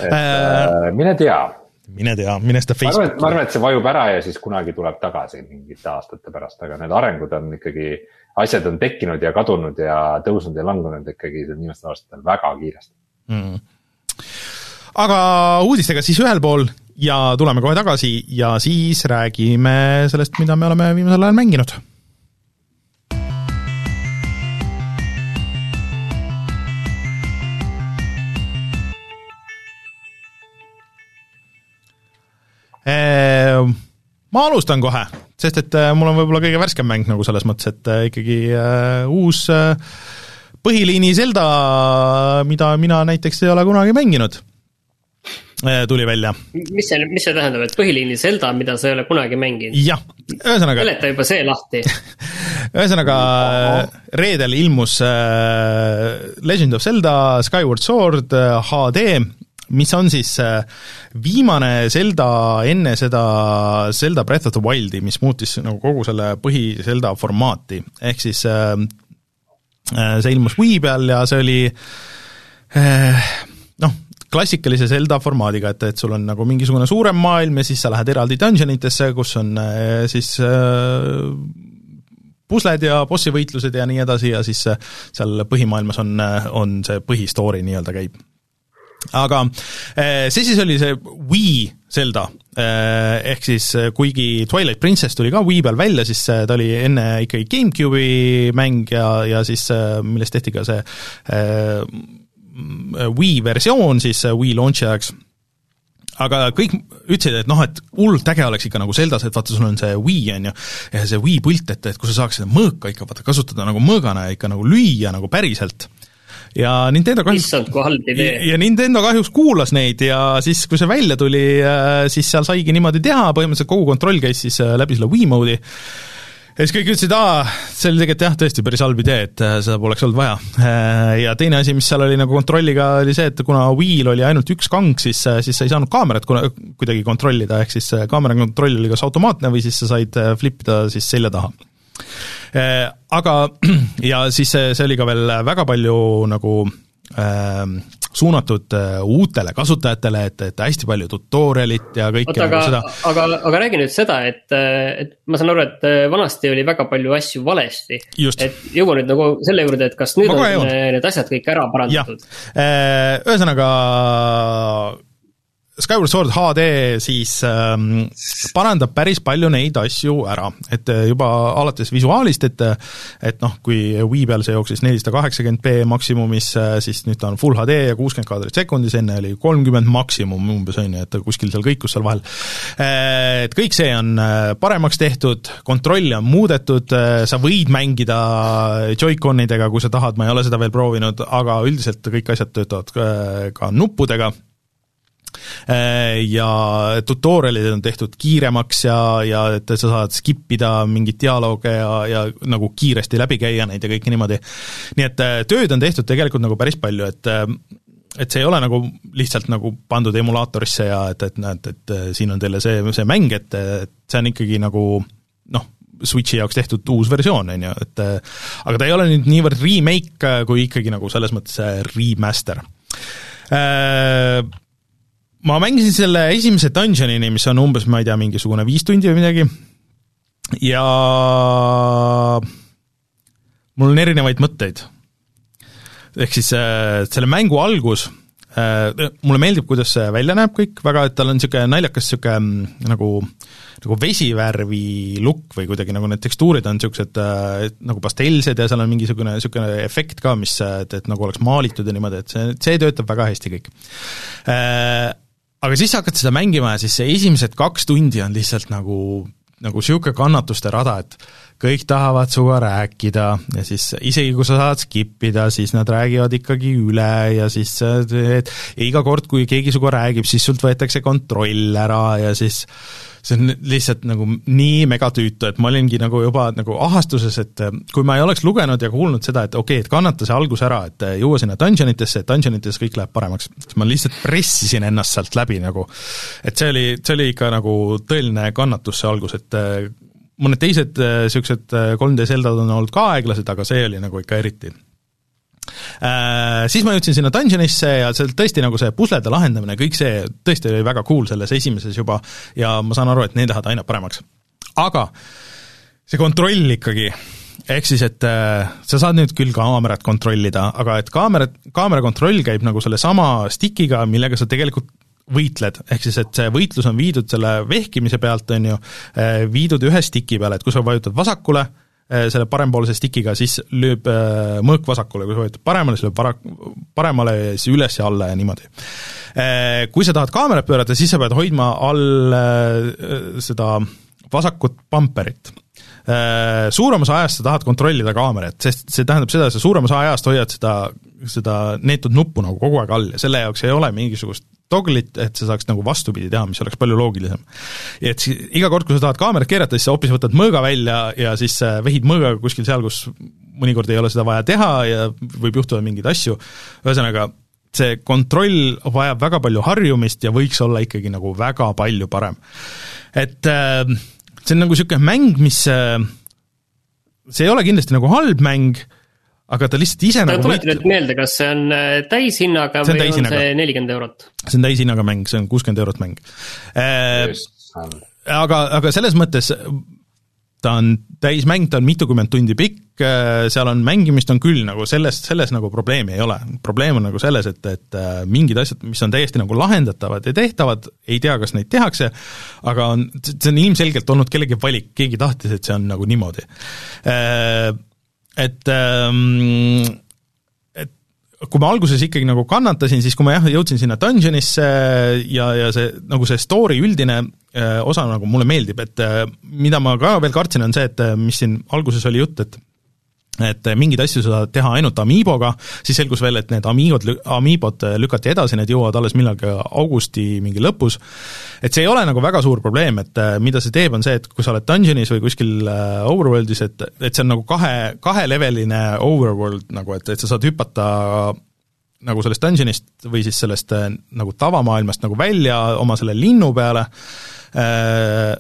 Speaker 3: et äh, mine tea
Speaker 2: mine tea, mine seda Facebooki.
Speaker 3: ma arvan, et see vajub ära ja siis kunagi tuleb tagasi mingite aastate pärast, aga need arengud on ikkagi asjad on tekkinud ja kadunud ja tõusnud ja langenud ikkagi viimastel aastatel väga kiiresti. Mm..
Speaker 2: aga uudistega siis ühel pool ja tuleme kohe tagasi ja siis räägime sellest, mida me oleme viimasel ajal mänginud. Ehm, ma alustan kohe sest et äh, mul on võib-olla kõige värskem mäng nagu selles mõttes, et äh, ikkagi äh, uus põhiliini Zelda, mida mina näiteks ei ole kunagi mänginud, tuli välja.
Speaker 4: mis see, mis see tähendab, et põhiliini Zelda, mida sa ei ole kunagi mänginud?
Speaker 2: jah, ühesõnaga.
Speaker 4: seleta juba see lahti
Speaker 2: ühesõnaga reedel ilmus Legend of Zelda Skyward Sword HD mis on siis äh, viimane Zelda enne seda Zelda Breath of the Wildi, mis muutis nagu kogu selle põhi-Zelda formaati, ehk siis äh, äh, see ilmus Wii peal ja see oli noh, klassikalise Zelda formaadiga, et, et sul on nagu mingisugune suurem maailm ja siis sa lähed eraldi dungeon itesse, kus on siis pusled ja bossi võitlused ja nii edasi ja siis seal põhimaailmas on, on see põhistory nii-öelda käib aga eh, see siis oli see Wii Zelda, eh, ehk siis eh, kuigi Twilight Princess tuli ka Wii peal välja, siis ta oli enne ikkagi GameCube'i mäng ja, ja siis millest tehti ka see Wii versioon siis Wii launch'i ajaks. Aga kõik ütlesid, et noh, et hullult äge oleks ikka nagu Zeldas, et vaata, sul on see Wii, on ju, ja see Wii pult, et, et kui sa saaks seda mõõka ikka vaata kasutada nagu mõõgana ja ikka nagu lüüa nagu päriselt ja Nintendo kahjuks
Speaker 4: issand, kui halb idee.
Speaker 2: ja Nintendo kahjuks kuulas neid ja siis, kui see välja tuli, äh, siis seal saigi niimoodi teha, põhimõtteliselt kogu kontroll käis siis äh, läbi selle Wii mode'i, ja siis kõik ütlesid, aa, see oli tegelikult jah, tõesti päris halb idee, et äh, seda poleks olnud vaja. Ja teine asi, mis seal oli nagu kontrolliga, oli see, et kuna Wii'l oli ainult üks kang, siis, siis sa ei saanud kaamerat kuna, kuidagi kontrollida, ehk siis kaamera kontroll oli kas automaatne või siis sa said flip ida siis selja taha aga, ja siis see, see oli ka veel väga palju nagu äh, suunatud äh, uutele kasutajatele, et, et hästi palju tutorial'it ja kõike
Speaker 4: Oota,
Speaker 2: nagu
Speaker 4: aga,
Speaker 2: seda.
Speaker 4: aga, aga räägi nüüd seda, et, et ma saan aru, et vanasti oli väga palju asju valesti. et jõua nüüd nagu selle juurde, et kas nüüd on jõuan. need asjad kõik ära parandatud?
Speaker 2: Äh, ühesõnaga Skyward Sword HD siis ähm, parandab päris palju neid asju ära, et äh, juba alates visuaalist, et et noh, kui Wii peal see jooksis nelisada kaheksakümmend B maksimumis, äh, siis nüüd ta on full HD ja kuuskümmend kaadrit sekundis, enne oli kolmkümmend maksimum umbes, on ju, et kuskil seal kõikus seal vahel. Äh, et kõik see on paremaks tehtud, kontrolli on muudetud, sa võid mängida Joy-Conidega, kui sa tahad, ma ei ole seda veel proovinud, aga üldiselt kõik asjad töötavad ka nuppudega Äh, ja tutorial'id on tehtud kiiremaks ja, ja et sa saad skip ida mingeid dialoog ja, ja nagu kiiresti läbi käia neid ja kõike niimoodi. nii et äh, tööd on tehtud tegelikult nagu päris palju, et äh, et see ei ole nagu lihtsalt nagu pandud emulaatorisse ja et, et näed, et siin on teile see, see mäng, et, et see on ikkagi nagu noh, Switchi jaoks tehtud uus versioon, on ju, et aga ta ei ole nüüd niivõrd remake, kui ikkagi nagu selles mõttes remaster ma mängisin selle esimese dungeonini, mis on umbes, ma ei tea, mingisugune viis tundi või midagi, ja mul on erinevaid mõtteid. ehk siis äh, selle mängu algus mulle meeldib, kuidas see välja näeb kõik väga, et tal on niisugune naljakas niisugune mm, nagu nagu vesivärvi lukk või kuidagi nagu need tekstuurid on niisugused äh, nagu pastellsed ja seal on mingisugune niisugune efekt ka, mis, et, et nagu oleks maalitud ja niimoodi, et see, see töötab väga hästi kõik äh,. Aga siis sa hakkad seda mängima ja siis see esimesed kaks tundi on lihtsalt nagu, nagu niisugune kannatuste rada, et kõik tahavad sinuga rääkida ja siis isegi kui sa saad skip ida, siis nad räägivad ikkagi üle ja siis et iga kord, kui keegi sinuga räägib, siis sult võetakse kontroll ära ja siis see on lihtsalt nagu nii megatüütu, et ma olingi nagu juba nagu ahastuses, et kui ma ei oleks lugenud ja kuulnud seda, et okei okay,, et kannata see algus ära, et jõua sinna dungeonitesse, et dungeonites kõik läheb paremaks, siis ma lihtsalt pressisin ennast sealt läbi nagu. et see oli, see oli ikka nagu tõeline kannatus, see algus, et mõned teised niisugused äh, 3D äh, Zeldad on olnud ka aeglased, aga see oli nagu ikka eriti Äh, siis ma jõudsin sinna dungeonisse ja seal tõesti nagu see puslede lahendamine, kõik see tõesti oli väga cool selles esimeses juba ja ma saan aru, et need lähevad aina paremaks. aga see kontroll ikkagi, ehk siis, et äh, sa saad nüüd küll kaamerat kontrollida, aga et kaamerat, kaamera kontroll käib nagu sellesama stikiga, millega sa tegelikult võitled, ehk siis et see võitlus on viidud selle vehkimise pealt, on ju, eh, viidud ühe stiki peale, et kui sa vajutad vasakule, eh, selle parempoolse stikiga, siis lööb eh, mõõk vasakule, kui sa vajutad paremale, siis lööb para-, paremale ja siis üles ja alla ja niimoodi. Kui sa tahad kaamerat pöörata, siis sa pead hoidma all seda vasakut pamperit suurem osa ajast sa tahad kontrollida kaamerat, sest see tähendab seda, et sa suurem osa ajast hoiad seda, seda neetud nuppu nagu kogu aeg all ja selle jaoks ei ole mingisugust toggle'it, et sa saaks nagu vastupidi teha, mis oleks palju loogilisem. et siis iga kord, kui sa tahad kaamerat keerata, siis sa hoopis võtad mõõga välja ja siis äh, vehid mõõgaga kuskil seal, kus mõnikord ei ole seda vaja teha ja võib juhtuda mingeid asju, ühesõnaga, see kontroll vajab väga palju harjumist ja võiks olla ikkagi nagu väga palju parem. et äh, see on nagu niisugune mäng, mis äh, see ei ole kindlasti nagu halb mäng, aga ta lihtsalt ise nagu
Speaker 4: tuleta nüüd meelde, kas see on äh, täishinnaga või täishinnaga. on see nelikümmend eurot?
Speaker 2: see on täishinnaga mäng, see on kuuskümmend eurot mäng äh,. aga, aga selles mõttes ta on täismäng, ta on mitukümmend tundi pikk, äh, seal on mängimist on küll, nagu sellest, selles nagu probleemi ei ole. probleem on nagu selles, et, et äh, mingid asjad, mis on täiesti nagu lahendatavad ja tehtavad, ei tea, kas neid tehakse, aga on, see on ilmselgelt olnud kellegi valik, keegi tahtis, et see on nagu niimoodi et ähm, kui ma alguses ikkagi nagu kannatasin, siis kui ma jah, jõudsin sinna dungeonisse ja, ja see, nagu see story üldine äh, osa nagu mulle meeldib, et äh, mida ma ka veel kartsin, on see, et äh, mis siin alguses oli jutt, et et mingeid asju sa saad teha ainult Amiiboga, siis selgus veel, et need Amiibod, Amiibod lükati edasi, need jõuavad alles millalgi augusti mingi lõpus, et see ei ole nagu väga suur probleem, et äh, mida see teeb, on see, et kui sa oled dungeonis või kuskil overworld'is, et, et see on nagu kahe, kaheleveline overworld nagu, et, et sa saad hüpata nagu sellest dungeonist või siis sellest nagu tavamaailmast nagu välja oma selle linnu peale äh,,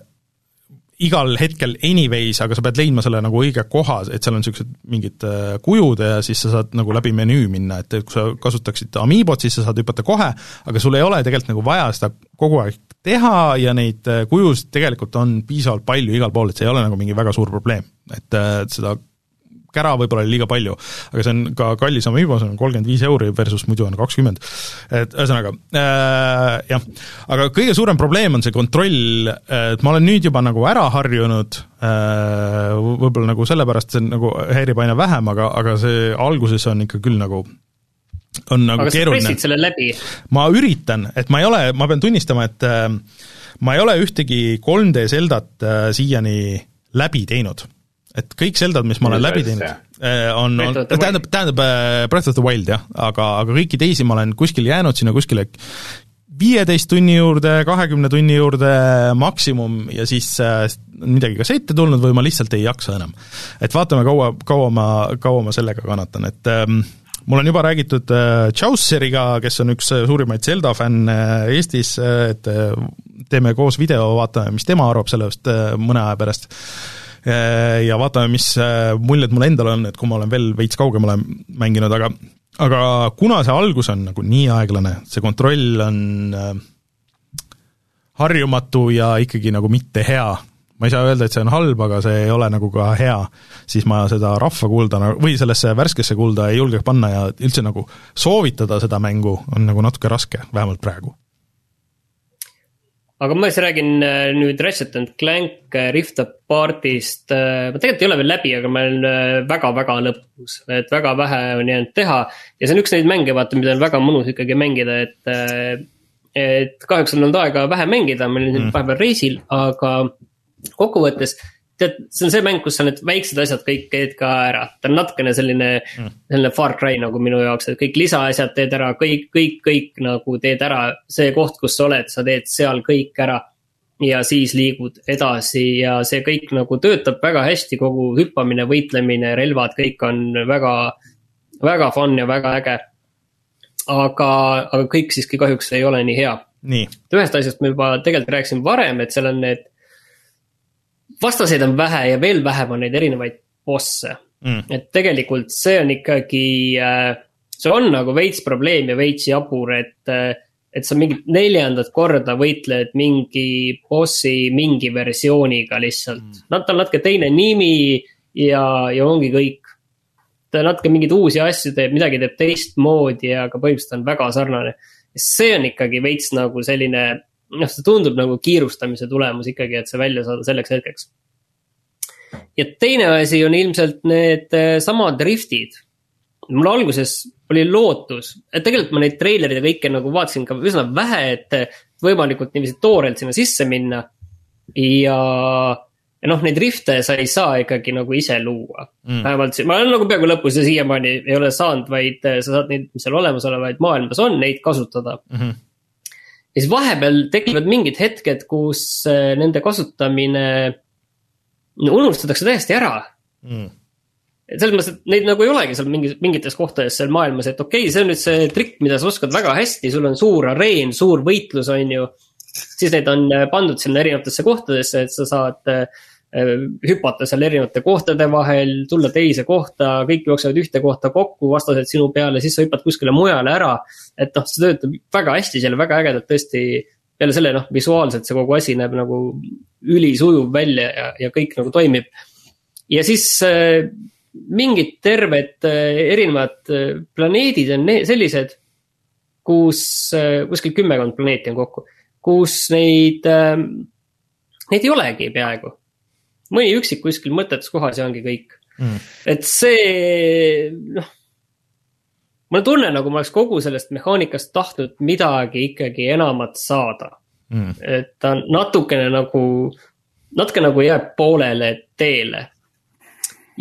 Speaker 2: igal hetkel anyways, aga sa pead leidma selle nagu õige koha, et seal on niisugused mingid äh, kujud ja siis sa saad nagu läbi menüü minna, et kui sa kasutaksid Amiibot, siis sa saad hüpata kohe, aga sul ei ole tegelikult nagu vaja seda kogu aeg teha ja neid äh, kujusid tegelikult on piisavalt palju igal pool, et see ei ole nagu mingi väga suur probleem. et äh, seda kära võib-olla oli liiga palju, aga see on ka kallis Amiibo, see on kolmkümmend viis euri versus muidu on kakskümmend. et ühesõnaga äh,, jah, aga kõige suurem probleem on see kontroll, et ma olen nüüd juba nagu ära harjunud äh,, võib-olla nagu sellepärast see nagu häirib aina vähem, aga, aga see alguses on ikka küll nagu on nagu
Speaker 4: aga
Speaker 2: keeruline.
Speaker 4: pressid selle läbi?
Speaker 2: ma üritan, et ma ei ole, ma pean tunnistama, et äh, ma ei ole ühtegi 3D Zeldat äh, siiani läbi teinud et kõik Zeldad, mis ma olen läbi teinud, äh, on, on, tähendab, tähendab äh, Breath of the Wild jah, aga, aga kõiki teisi ma olen kuskil jäänud sinna kuskile viieteist tunni juurde, kahekümne tunni juurde maksimum ja siis äh, midagi kas ette tulnud või ma lihtsalt ei jaksa enam. et vaatame, kaua, kaua ma, kaua ma sellega kannatan, et ähm, mul on juba räägitud Chauceriga, kes on üks suurimaid Zelda fänne Eestis et teeme koos video, vaatame, mis tema arvab sellest mõne aja pärast ja vaatame, mis äh, muljed mul endal on, et kui ma olen veel veits kaugemale mänginud, aga aga kuna see algus on nagu nii aeglane, see kontroll on äh, harjumatu ja ikkagi nagu mitte hea, ma ei saa öelda, et see on halb, aga see ei ole nagu ka hea, siis ma seda rahva kulda või sellesse värskesse kulda ei julgeks panna ja üldse nagu soovitada seda mängu on nagu natuke raske, vähemalt praegu.
Speaker 4: Aga ma siis räägin äh, nüüd Ratchet and Clank äh, Rift Apartist, äh, ma tegelikult ei ole veel läbi, aga ma olen väga-väga lõpus, et väga vähe on jäänud teha. ja see on üks neid mänge, vaata, mida on väga mõnus ikkagi mängida, et et kahjuks on olnud aega vähe mängida, ma olin mm. vahepeal reisil, aga kokkuvõttes tead, see on see mäng, kus sa need väiksed asjad kõik teed ka ära, ta on natukene selline mm., selline Far Cry nagu minu jaoks, et kõik lisaasjad teed ära, kõik, kõik, kõik nagu teed ära. see koht, kus sa oled, sa teed seal kõik ära. ja siis liigud edasi ja see kõik nagu töötab väga hästi, kogu hüppamine, võitlemine, relvad, kõik on väga, väga fun ja väga äge. aga, aga kõik siiski kahjuks ei ole nii hea. ühest asjast me juba tegelikult rääkisime varem, et seal on need vastaseid on vähe ja veel vähem on neid erinevaid bosse mm.. et tegelikult see on ikkagi, äh, see on nagu veits probleem ja veits jabur, et, äh, et sa mingit neljandat korda võitled mingi bossi mingi versiooniga lihtsalt mm.. Nad, tal natuke teine nimi ja, ja ongi kõik. ta natuke mingeid uusi asju teeb, midagi teeb teistmoodi, aga põhimõtteliselt on väga sarnane. see on ikkagi veits nagu selline noh, see tundub nagu kiirustamise tulemus ikkagi, et see välja saada selleks hetkeks. ja teine asi on ilmselt need eh, samad driftid. mul alguses oli lootus, et tegelikult ma neid treilereid ja kõike nagu vaatasin ka üsna vähe, et võimalikult niiviisi toorelt sinna sisse minna. ja, ja noh, neid rifte sa ei saa ikkagi nagu ise luua mm.. vähemalt, ma olen nagu peaaegu lõpus ja siiamaani ei ole saanud, vaid eh, sa saad neid, mis seal olemasolevaid maailmas on, neid kasutada mm. -hmm ja siis vahepeal tekivad mingid hetked, kus äh, nende kasutamine unustatakse täiesti ära mm. et selles mõttes, et neid nagu ei olegi seal mingi, mingites kohtades seal maailmas, et okei okay,, see on nüüd see trikk, mida sa oskad väga hästi, sul on suur areen, suur võitlus, on ju. siis need on äh, pandud sinna erinevatesse kohtadesse, et sa saad Äh, hüpata seal erinevate kohtade vahel, tulla teise kohta, kõik jooksevad ühte kohta kokku, vastased sinu peale, siis sa hüppad kuskile mujale ära. et noh, see töötab väga hästi seal, väga ägedalt tõesti. peale selle noh, visuaalselt see kogu asi näeb nagu ülisujuv välja ja, ja kõik nagu toimib. ja siis äh, mingid terved äh, erinevad äh, planeedid on sellised, kus äh, kuskil kümmekond planeeti on kokku, kus neid äh,, neid ei olegi peaaegu mõni üksik kuskil mõttetus kohas ja ongi kõik mm.. et see, noh. mul tunne, nagu ma oleks kogu sellest mehaanikast tahtnud midagi ikkagi enamat saada mm.. et ta natukene nagu, natuke nagu jääb poolele teele.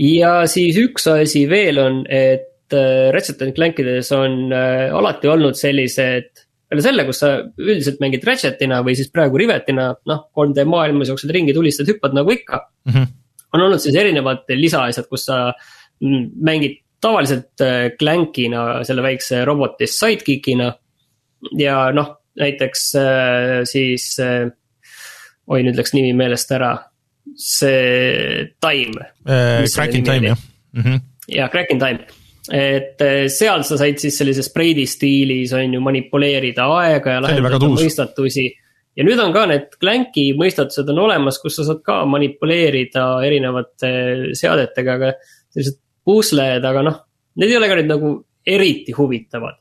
Speaker 4: ja siis üks asi veel on, et äh, Ratchet and Clankides on äh, alati olnud sellised peale selle, kus sa üldiselt mängid Ratchetina või siis praegu Rivetina, noh, 3D maailmas jooksed ringi, tulistad, hüppad nagu ikka mm. -hmm. on olnud siis erinevad lisaasjad, kus sa mängid tavaliselt äh, Clankina, selle väikse roboti sidekick'ina. ja noh, näiteks äh, siis, äh, oi nüüd läks nimi meelest ära, see Time
Speaker 2: äh,. Cracking Time jah mm
Speaker 4: -hmm.. ja Cracking Time et eh, seal sa said siis sellises spreidi stiilis on ju manipuleerida aega ja lahendada mõistatusi. ja nüüd on ka need Clanki mõistatused on olemas, kus sa saad ka manipuleerida erinevate seadetega, aga sellised pusled, aga noh, need ei ole ka nüüd nagu eriti huvitavad.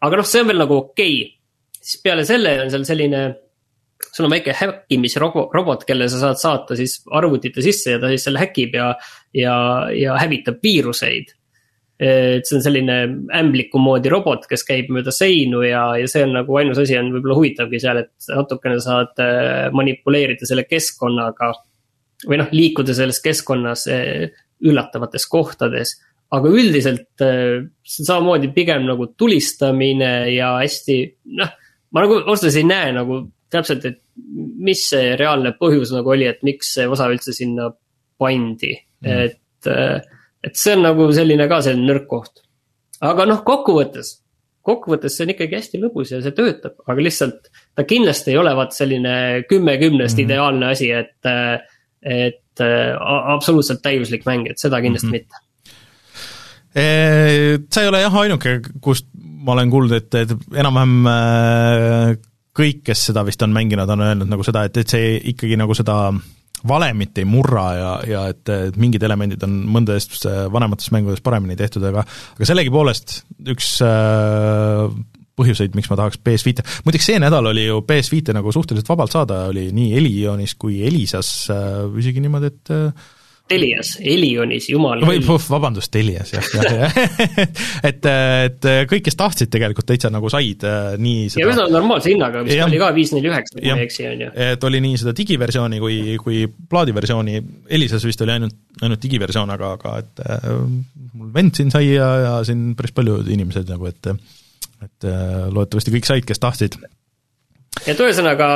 Speaker 4: aga noh, see on veel nagu okei okay., siis peale selle on seal selline sul on väike häkkimisrobot, robot, kelle sa saad saata siis arvutite sisse ja ta siis selle häkib ja, ja, ja hävitab viiruseid et see on selline ämbliku moodi robot, kes käib mööda seinu ja, ja see on nagu ainus asi on võib-olla huvitavgi seal, et natukene saad äh, manipuleerida selle keskkonnaga. või noh, liikuda selles keskkonnas äh, üllatavates kohtades. aga üldiselt see on samamoodi pigem nagu tulistamine ja hästi, noh. ma nagu ausalt öeldes ei näe nagu täpselt, et mis see reaalne põhjus nagu oli, et miks see osa üldse sinna pandi mm., et et see on nagu selline ka selline nõrk koht. aga noh, kokkuvõttes, kokkuvõttes see on ikkagi hästi lõbus ja see töötab, aga lihtsalt ta kindlasti ei ole vaat selline kümme kümnest mm -hmm. ideaalne asi, et, et absoluutselt täiuslik mäng, et seda kindlasti mm -hmm. mitte
Speaker 2: sa ei ole jah ainuke, kust ma olen kuulnud, et, et enam-vähem äh, kõik, kes seda vist on mänginud, on öelnud nagu seda, et, et see ikkagi nagu seda valemit ei murra ja, ja et, et mingid elemendid on mõndades vanemates mängudes paremini tehtud, aga aga sellegipoolest üks äh, põhjuseid, miks ma tahaks PS5-e, muideks see nädal oli ju PS5-e nagu suhteliselt vabalt saada, oli nii Elionis kui Elisas äh, isegi niimoodi, et äh,
Speaker 4: Telias, Elionis, jumal.
Speaker 2: või vabandust, Telias jah, jah, jah et, et kõik, kes tahtsid, tegelikult täitsa nagu said äh, nii
Speaker 4: seda. ja üsna normaalse hinnaga, vist ja, oli ka viis neli üheksa, kui ma ei eksi, on ju.
Speaker 2: et oli nii seda digiversiooni kui, kui plaadiversiooni, Elisas vist oli ainult, ainult digiversioon, aga, aga et äh, mul vend siin sai ja, ja siin päris paljud inimesed nagu, et et äh, loodetavasti kõik said, kes tahtsid
Speaker 4: et ühesõnaga,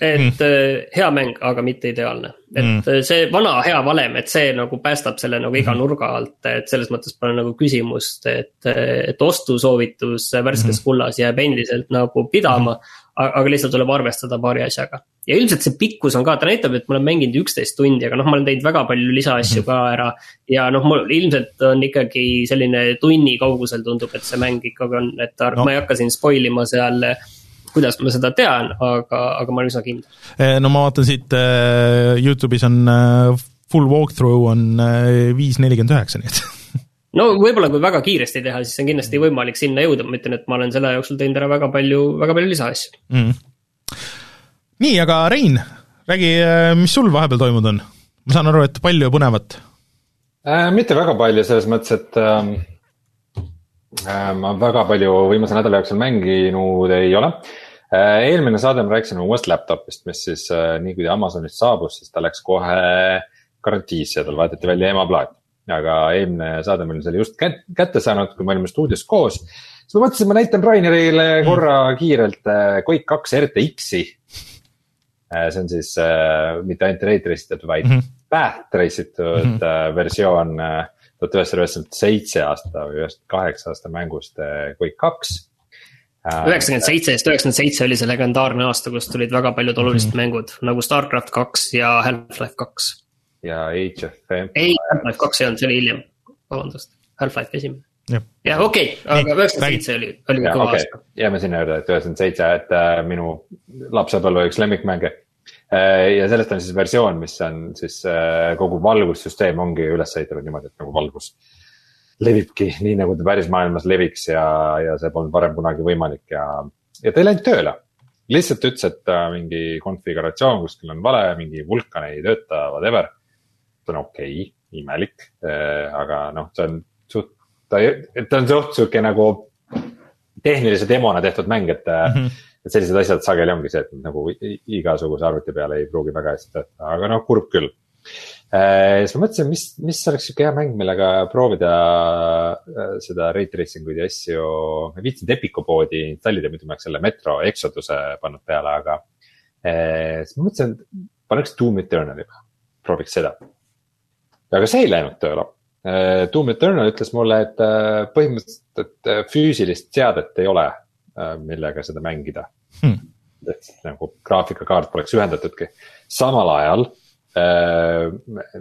Speaker 4: et mm. hea mäng, aga mitte ideaalne. et mm. see vana hea valem, et see nagu päästab selle nagu iga mm. nurga alt, et selles mõttes pole nagu küsimust, et, et ostusoovitus värskes mm. kullas jääb endiselt nagu pidama mm. aga lihtsalt tuleb arvestada paari asjaga. ja ilmselt see pikkus on ka, ta näitab, et ma olen mänginud üksteist tundi, aga noh, ma olen teinud väga palju lisaasju mm. ka ära. ja noh, mul ilmselt on ikkagi selline tunni kaugusel tundub, et see mäng ikkagi on, et no. ma ei hakka siin spoil ima seal kuidas ma seda tean, aga, aga ma olen üsna kindel.
Speaker 2: Eh, no ma vaatan siit äh, Youtube'is on äh, full walkthrough on viis nelikümmend üheksa, nii et
Speaker 4: no võib-olla, kui väga kiiresti teha, siis on kindlasti võimalik sinna jõuda, ma ütlen, et ma olen selle jooksul teinud ära väga palju, väga palju lisaasju mm..
Speaker 2: nii, aga Rein, räägi, mis sul vahepeal toimunud on? ma saan aru, et palju põnevat
Speaker 3: äh,? mitte väga palju, selles mõttes, et äh, ma väga palju viimase nädala jooksul mänginud ei ole Äh, eelmine saade me rääkisime uuest laptop'ist, mis siis äh, nii kui Amazonist saabus, siis ta läks kohe garantiisse ja tal vahetati välja emaplaat. aga eelmine saade meil oli just kätte saanud, kui me olime stuudios koos. siis ma mõtlesin, ma näitan Rainerile mm. korra kiirelt äh, Quake kaks RTX-i. see on siis äh, mitte ainult ray trace itud, vaid mm -hmm. path trace itud mm -hmm. versioon tuhat üheksasada üheksakümmend seitse aasta või üheksakümmend kaheksa aasta mängust Quake kaks
Speaker 4: Äh, üheksakümmend seitse, sest üheksakümmend seitse oli see legendaarne aasta, kus tulid väga paljud olulised mm -hmm. mängud nagu Starcraft kaks ja Half-Life kaks.
Speaker 3: ja Age of Empires.
Speaker 4: ei, Half-Life kaks ei olnud, see oli hiljem, vabandust, Half-Life esimene. jah, okei okay,, aga üheksakümmend seitse oli, oli kõva okay. aasta.
Speaker 3: jääme sinna juurde, et üheksakümmend seitse, et äh, minu lapsepõlve üks lemmikmänge äh,. ja sellest on siis versioon, mis on siis äh, kogu valgussüsteem ongi üles ehitatud niimoodi, et nagu valgus äh, levibki nii, nagu ta päris maailmas leviks ja, ja see polnud varem kunagi võimalik ja, ja ta ei läinud tööle. lihtsalt ütles, et äh, mingi konfiguratsioon kuskil on vale, mingi vulkan ei tööta, whatever. see on okei okay,, imelik, äh, aga noh, see on suht, ta, ta on suht sihuke nagu tehnilise demona tehtud mäng, et mm. -hmm et sellised asjad sageli ongi see, et nagu igasuguse arvuti peale ei pruugi väga hästi töötada, aga noh, kurb küll siis ma mõtlesin, mis, mis oleks sihuke hea mäng, millega proovida äh, seda ray tracing uid ja asju. ma ei viitsinud Epiku poodi installida, muidu ma oleks selle Metro Exoduse pannud peale, aga. Äh, siis ma mõtlesin, et paneks Doom Eternali, prooviks seda. aga see ei läinud tööle. Doom Eternal ütles mulle, et põhimõtteliselt, et füüsilist seadet ei ole, millega seda mängida hmm.. et nagu graafikakaart poleks ühendatudki, samal ajal äh,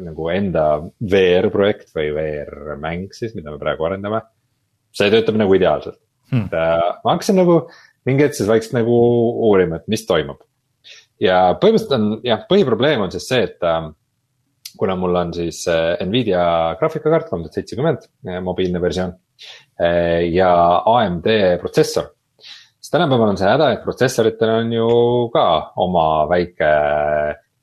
Speaker 3: nagu enda VR-projekt või VR-mäng siis, mida me praegu arendame. see töötab nagu ideaalselt hmm., et äh, ma hakkasin nagu mingi hetk siis vaikselt nagu uurima, et mis toimub. ja põhimõtteliselt on jah, põhiprobleem on siis see, et äh, kuna mul on siis äh, Nvidia graafikakaart kolm tuhat seitsekümmend, äh, mobiilne versioon äh, ja AMD protsessor siis tänapäeval on see häda, et protsessoritel on ju ka oma väike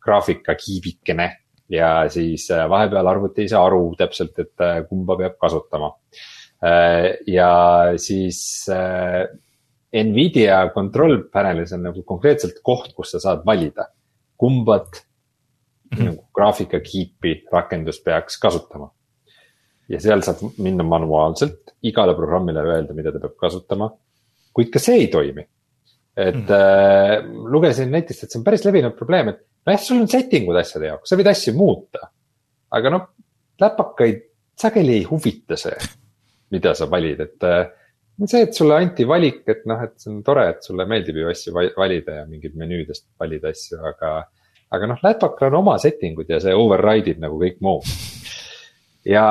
Speaker 3: graafikakiibikene ja siis äh, vahepeal arvuti ei saa aru täpselt, et äh, kumba peab kasutama. Äh, ja siis Nvidia control panel'is on nagu konkreetselt koht, kus sa saad valida, kumbat mm -hmm. nagu graafikakiipi rakendus peaks kasutama. ja seal saab minna manuaalselt igale programmile öelda, mida ta peab kasutama. kuid ka see ei toimi. et mm -hmm. äh, lugesin netist, et see on päris levinud probleem, et nojah, sul on setting ud asjade jaoks, sa võid asju muuta. aga noh, läpakaid sageli ei huvita see, mida sa valid, et äh, see, et sulle anti valik, et noh, et see on tore, et sulle meeldib ju asju valida ja mingid menüüdest valida asju, aga. aga noh, läpakal on oma setting ud ja see override ib nagu kõik muu. ja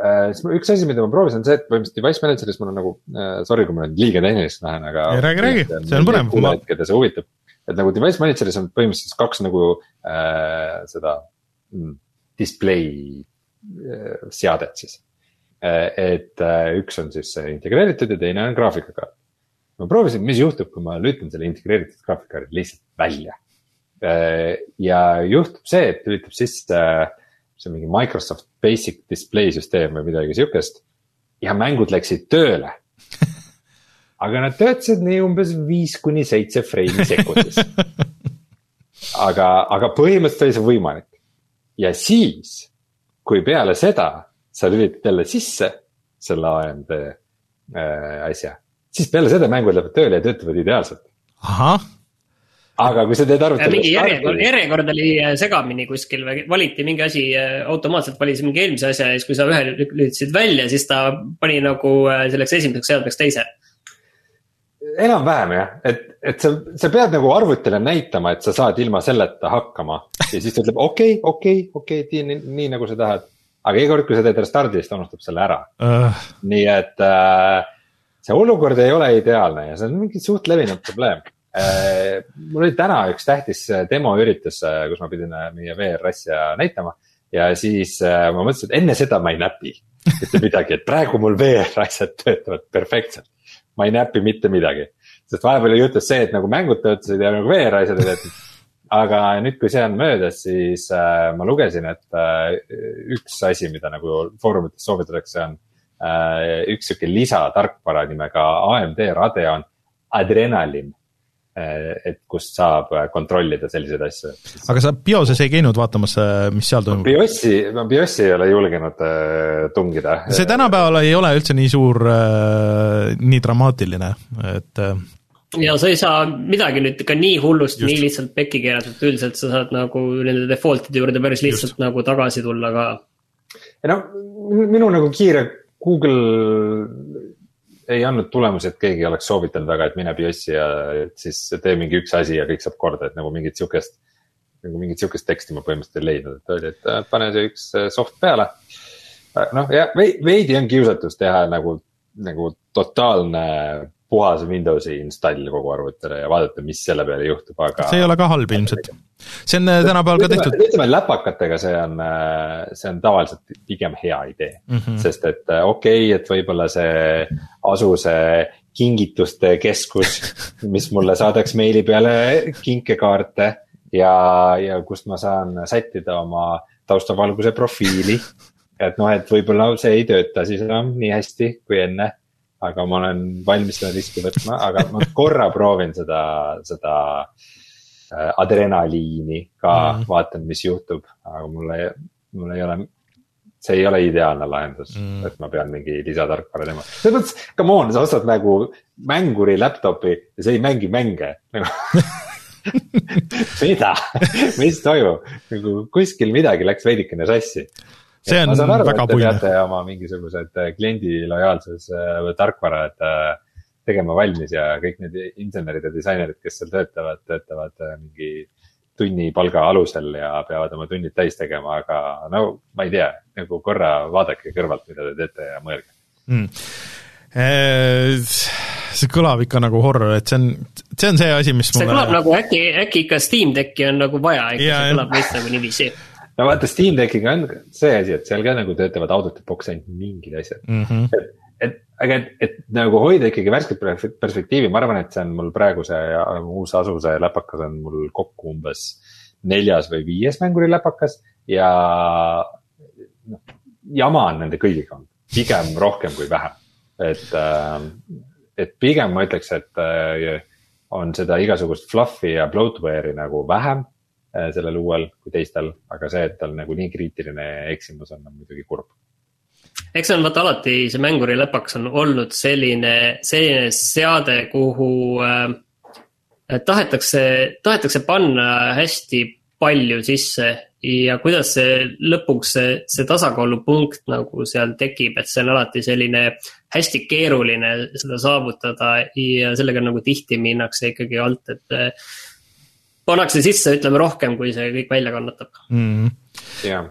Speaker 3: äh, üks asi, mida ma proovisin, on see, et põhimõtteliselt device manager'is mul on nagu äh,, sorry, kui ma nüüd liiga tehniliseks lähen, aga.
Speaker 2: räägi, räägi, see on põnev.
Speaker 3: keda see huvitab et nagu device manager'is on põhimõtteliselt kaks nagu äh, seda mm, display äh, seadet siis äh,. et äh, üks on siis integreeritud ja teine on graafikakaart. ma proovisin, mis juhtub, kui ma lülitan selle integreeritud graafikakaardi lihtsalt välja äh,. ja juhtub see, et lülitab sisse äh, see mingi Microsoft Basic Display süsteem või midagi sihukest. ja mängud läksid tööle aga nad töötasid nii umbes viis kuni seitse freimi sekundis. aga, aga põhimõtteliselt oli see võimalik. ja siis, kui peale seda sa lülitad jälle sisse selle AMD äh, asja, siis peale seda mängud lähevad tööle ja töötavad ideaalselt.
Speaker 2: ahah
Speaker 3: aga kui sa teed arvutile.
Speaker 4: mingi järjekord, järjekord oli äh, segamini kuskil või valiti mingi asi, äh, automaatselt valis mingi eelmise asja ja siis, kui sa ühe lülitasid välja, siis ta pani nagu äh, selleks esimeseks seadmeks teise
Speaker 3: enam-vähem jah, et, et sa, sa pead nagu arvutile näitama, et sa saad ilma selleta hakkama. Ja siis ta ütleb okei okay,, okei okay,, okei okay,, nii, nii nagu sa tahad. aga iga kord, kui sa teed restard'i, siis ta unustab selle ära. Uh.. nii et äh, see olukord ei ole ideaalne ja see on mingi suht levinud probleem. Äh,. mul oli täna üks tähtis demoüritus, äh, kus ma pidin äh, meie VR asja näitama. Ja siis äh, ma mõtlesin, et enne seda ma ei näpi mitte midagi, et praegu mul VR asjad töötavad perfektselt ma ei näpi mitte midagi. sest vahepeal juhtus see, et nagu mängud töötasid ja nagu VR-asjad ei töötanud. aga nüüd, kui see on möödas, siis äh, ma lugesin, et äh, üks asi, mida nagu foorumites soovitatakse, on äh, üks sihuke lisatarkvara nimega AMD Radeon Adrenalin et kust saab eh, kontrollida selliseid asju.
Speaker 2: aga sa BIOS-es ei käinud vaatamas, eh, mis seal toimub?
Speaker 3: BIOS-i, ma BIOS-i ei ole julgenud tungida.
Speaker 2: see tänapäeval ei ole üldse nii suur, nii dramaatiline, et
Speaker 4: ja sa ei saa midagi nüüd ikka nii hullust nii lihtsalt pekki keerata, et üldiselt sa saad nagu nende default'ide juurde päris lihtsalt Just. nagu tagasi tulla ka.
Speaker 3: ei no minu nagu kiire Google ei andnud tulemusi, et keegi oleks soovitanud väga, et mine BIOS-i ja siis tee mingi üks asi ja kõik saab korda, et nagu mingit sihukest. nagu mingit sihukest teksti ma põhimõtteliselt ei leidnud, et öeldi, et äh, pane see üks äh, soft peale. Äh, noh, ja veidi on kiusatus teha nagu, nagu totaalne puhas Windowsi install kogu arvutile ja vaadata, mis selle peale juhtub, aga.
Speaker 2: see ei ole ka halb ilmselt. see on äh, tänapäeval ka tehtud.
Speaker 3: ütleme läpakatega, see on, äh, see on tavaliselt pigem hea idee mm, -hmm. sest et äh, okei okay,, et võib-olla see Asuse kingituste keskus, mis mulle saadaks meili peale kinkekaarte ja, ja kust ma saan sättida oma taustavalguse profiili. et noh, et võib-olla see ei tööta siis enam nii hästi kui enne aga ma olen valmis seda riski võtma, aga ma korra proovin seda, seda äh, adrenaliini ka mm, -hmm. vaatan, mis juhtub, aga mul ei, mul ei ole see ei ole ideaalne lahendus mm., et ma pean mingi lisatarkvara tegema. selles mõttes, come on, sa ostad nagu mänguri laptop'i ja sa ei mängi mänge nagu mida, mis toimub, nagu kuskil midagi läks veidikene sassi
Speaker 2: see on aru, väga puine.
Speaker 3: Te peate oma mingisugused äh, kliendi lojaalsus või tarkvarad äh, tegema valmis ja kõik need insenerid ja disainerid, kes seal töötavad, töötavad äh, mingi tunnipalga alusel ja peavad oma tunnid täis tegema, aga no ma ei tea, nagu korra vaadake kõrvalt, mida te teete ja mõelge. Mm.
Speaker 2: See kõlab ikka nagu horror, et see on, see on see asi, mis
Speaker 4: see mulle... kõlab nagu äkki, äkki ikka Steam Decki on nagu vaja, ikka ja, see kõlab vist nagu niiviisi
Speaker 3: no vaata, Steam Deckiga on see asi, et seal ka nagu töötavad the box ainult mingid asjad mm. -hmm. et, et, aga et, et nagu hoida ikkagi värsket perspektiivi, ma arvan, et see on mul praegu see uus Asuse läpakas on mul kokku umbes neljas või viies mänguriläpakas ja noh, jama on nende kõigiga olnud, pigem rohkem kui vähem. et, äh, et pigem ma ütleks, et äh, on seda igasugust fluff'i ja bloatware'i nagu vähem Äh, sellel uuel kui teistel, aga see, et tal nagu nii kriitiline eksimus on, on muidugi kurb.
Speaker 4: eks see on vaata alati, see mänguri läpaks on olnud selline, selline seade, kuhu äh, tahetakse, tahetakse panna hästi palju sisse ja kuidas see lõpuks see, see tasakaalupunkt nagu seal tekib, et see on alati selline hästi keeruline seda saavutada ja sellega nagu tihti minnakse ikkagi alt, et pannakse sisse, ütleme rohkem, kui see kõik välja kannatab.
Speaker 3: Mm.. jah,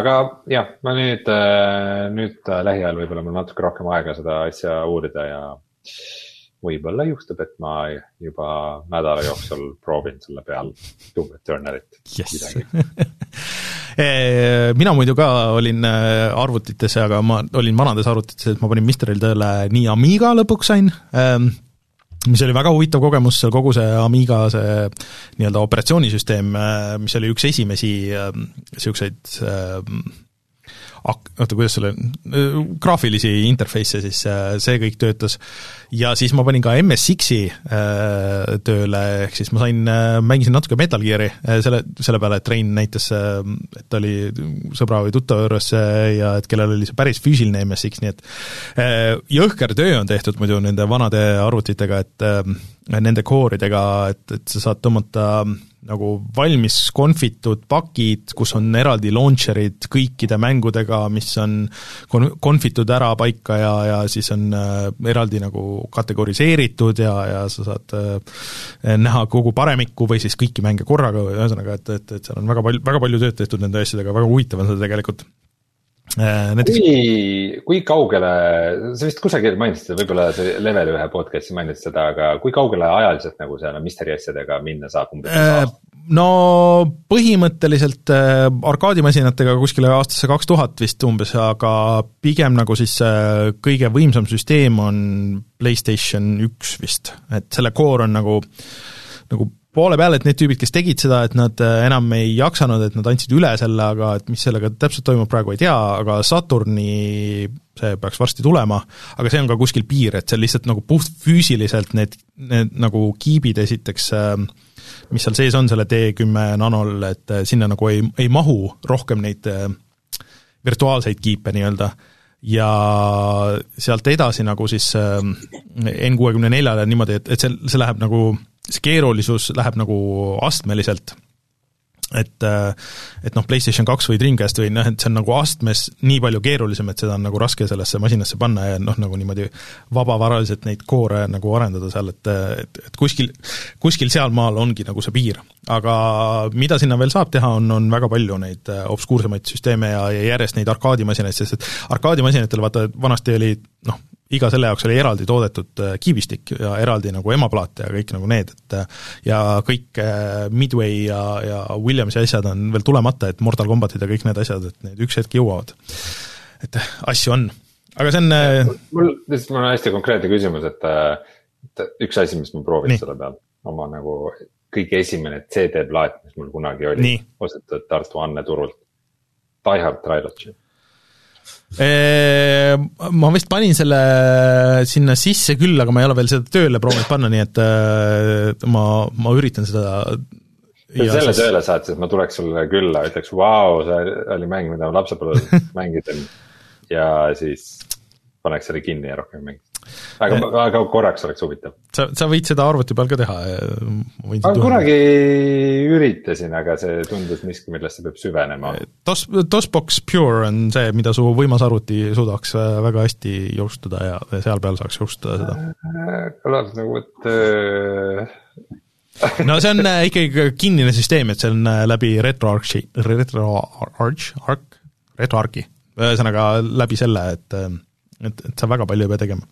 Speaker 3: aga jah, ma nüüd, äh, nüüd äh, lähiajal võib-olla mul natuke rohkem aega seda asja uurida ja võib-olla juhtub, et ma juba nädala jooksul proovin selle peal Doom Eternalit.
Speaker 2: Yes. Eh, mina muidu ka olin äh, arvutites, aga ma olin vanades arvutites, et ma panin Misteril tööle nii Amiga lõpuks sain, ähm, mis oli väga huvitav kogemus, seal kogu see Amiga see nii-öelda operatsioonisüsteem, äh, mis oli üks esimesi niisuguseid ähm, ak-, oota, kuidas selle, graafilisi interface'e siis äh, see kõik töötas. ja siis ma panin ka MSX-i äh, tööle, ehk siis ma sain, äh, mängisin natuke Metal Gear'i selle, selle peale, et Rein näitas, et oli sõbra või tuttava juures ja et kellel oli see päris füüsiline MSX, nii et jõhker töö on tehtud muidu nende vanade arvutitega, et nende kooridega, et, et sa saad tõmmata nagu valmis konfitud pakid, kus on eraldi launcher'id kõikide mängudega, mis on kon-, konfitud ära paika ja, ja siis on äh, eraldi nagu kategoriseeritud ja, ja sa saad äh, näha kogu paremikku või siis kõiki mänge korraga, ühesõnaga, et, et, et seal on väga palju, väga palju tööd tehtud nende asjadega, väga huvitav on seda tegelikult
Speaker 3: näiteks... kui, kui kaugele, sa vist kusagil mainisid seda, võib-olla see Level ühe podcast'i mainisid seda, aga kui kaugele ajaliselt nagu seal Mystery asjadega minna saab umbes äh,?
Speaker 2: no põhimõtteliselt äh, arkaadimasinatega kuskile aastasse kaks tuhat vist umbes, aga pigem nagu siis äh, kõige võimsam süsteem on PlayStation üks vist, et selle core on nagu nagu poole peal, et need tüübid, kes tegid seda, et nad äh, enam ei jaksanud, et nad andsid üle selle, aga et mis sellega täpselt toimub, praegu ei tea, aga Saturni see peaks varsti tulema, aga see on ka kuskil piir, et see lihtsalt nagu puhtfüüsiliselt need, need nagu kiibid esiteks äh, mis seal sees on selle D10 nanol, et äh, sinna nagu ei, ei mahu rohkem neid virtuaalseid kiipe nii-öelda. Ja sealt edasi nagu siis N64-le niimoodi, et, et see, see läheb nagu see keerulisus läheb nagu astmeliselt et, et noh, PlayStation kaks või Dreamcast või noh, et see on nagu astmes nii palju keerulisem, et seda on nagu raske sellesse masinasse panna ja noh, nagu niimoodi vabavaraliselt neid koore nagu arendada seal, et, et, et kuskil, kuskil sealmaal ongi nagu see piir. aga mida sinna veel saab teha, on, on väga palju neid obskuursemaid süsteeme ja, ja järjest neid arkaadimasinaid, sest et arkaadimasinatel vaata, vanasti oli noh, iga selle jaoks oli eraldi toodetud äh, kiibistik ja eraldi nagu emaplaat ja kõik nagu need, et äh, ja kõik äh, Midway ja, ja Williamsi asjad on veel tulemata, et Mortal Combatid ja kõik need asjad, et need üks hetk jõuavad. et asju on, aga see on
Speaker 3: mul, lihtsalt mul on hästi konkreetne küsimus, et, et üks asi, mis ma proovisin selle peal, oma nagu kõige esimene CD-plaat, mis mul kunagi oli, ostetud Tartu Anne turult. Die Hard Trilogy
Speaker 2: ma vist panin selle sinna sisse küll, aga ma ei ole veel seda tööle proovinud panna, nii et ma, ma üritan seda
Speaker 3: kui sa selle siis... tööle saad, siis ma tuleks sulle külla, ütleks, vau, see oli mäng, mida ma lapsepõlves mängisin. ja siis paneks selle kinni ja rohkem ei mängiks aga, aga korraks oleks huvitav.
Speaker 2: sa, sa võid seda arvuti peal ka teha.
Speaker 3: ma kunagi üritasin, aga see tundus miski, millesse peab süvenema.
Speaker 2: DOS, DOSBox Pure on see, mida su võimas arvuti suudaks väga hästi jookstada ja seal peal saaks jooksutada seda.
Speaker 3: kõlab nagu, et
Speaker 2: no see on ikkagi kinnine süsteem, et see on läbi RetroArchi, RetroArch, Arc, RetroArchi, ühesõnaga läbi selle, et et, et sa väga palju ei pea tegema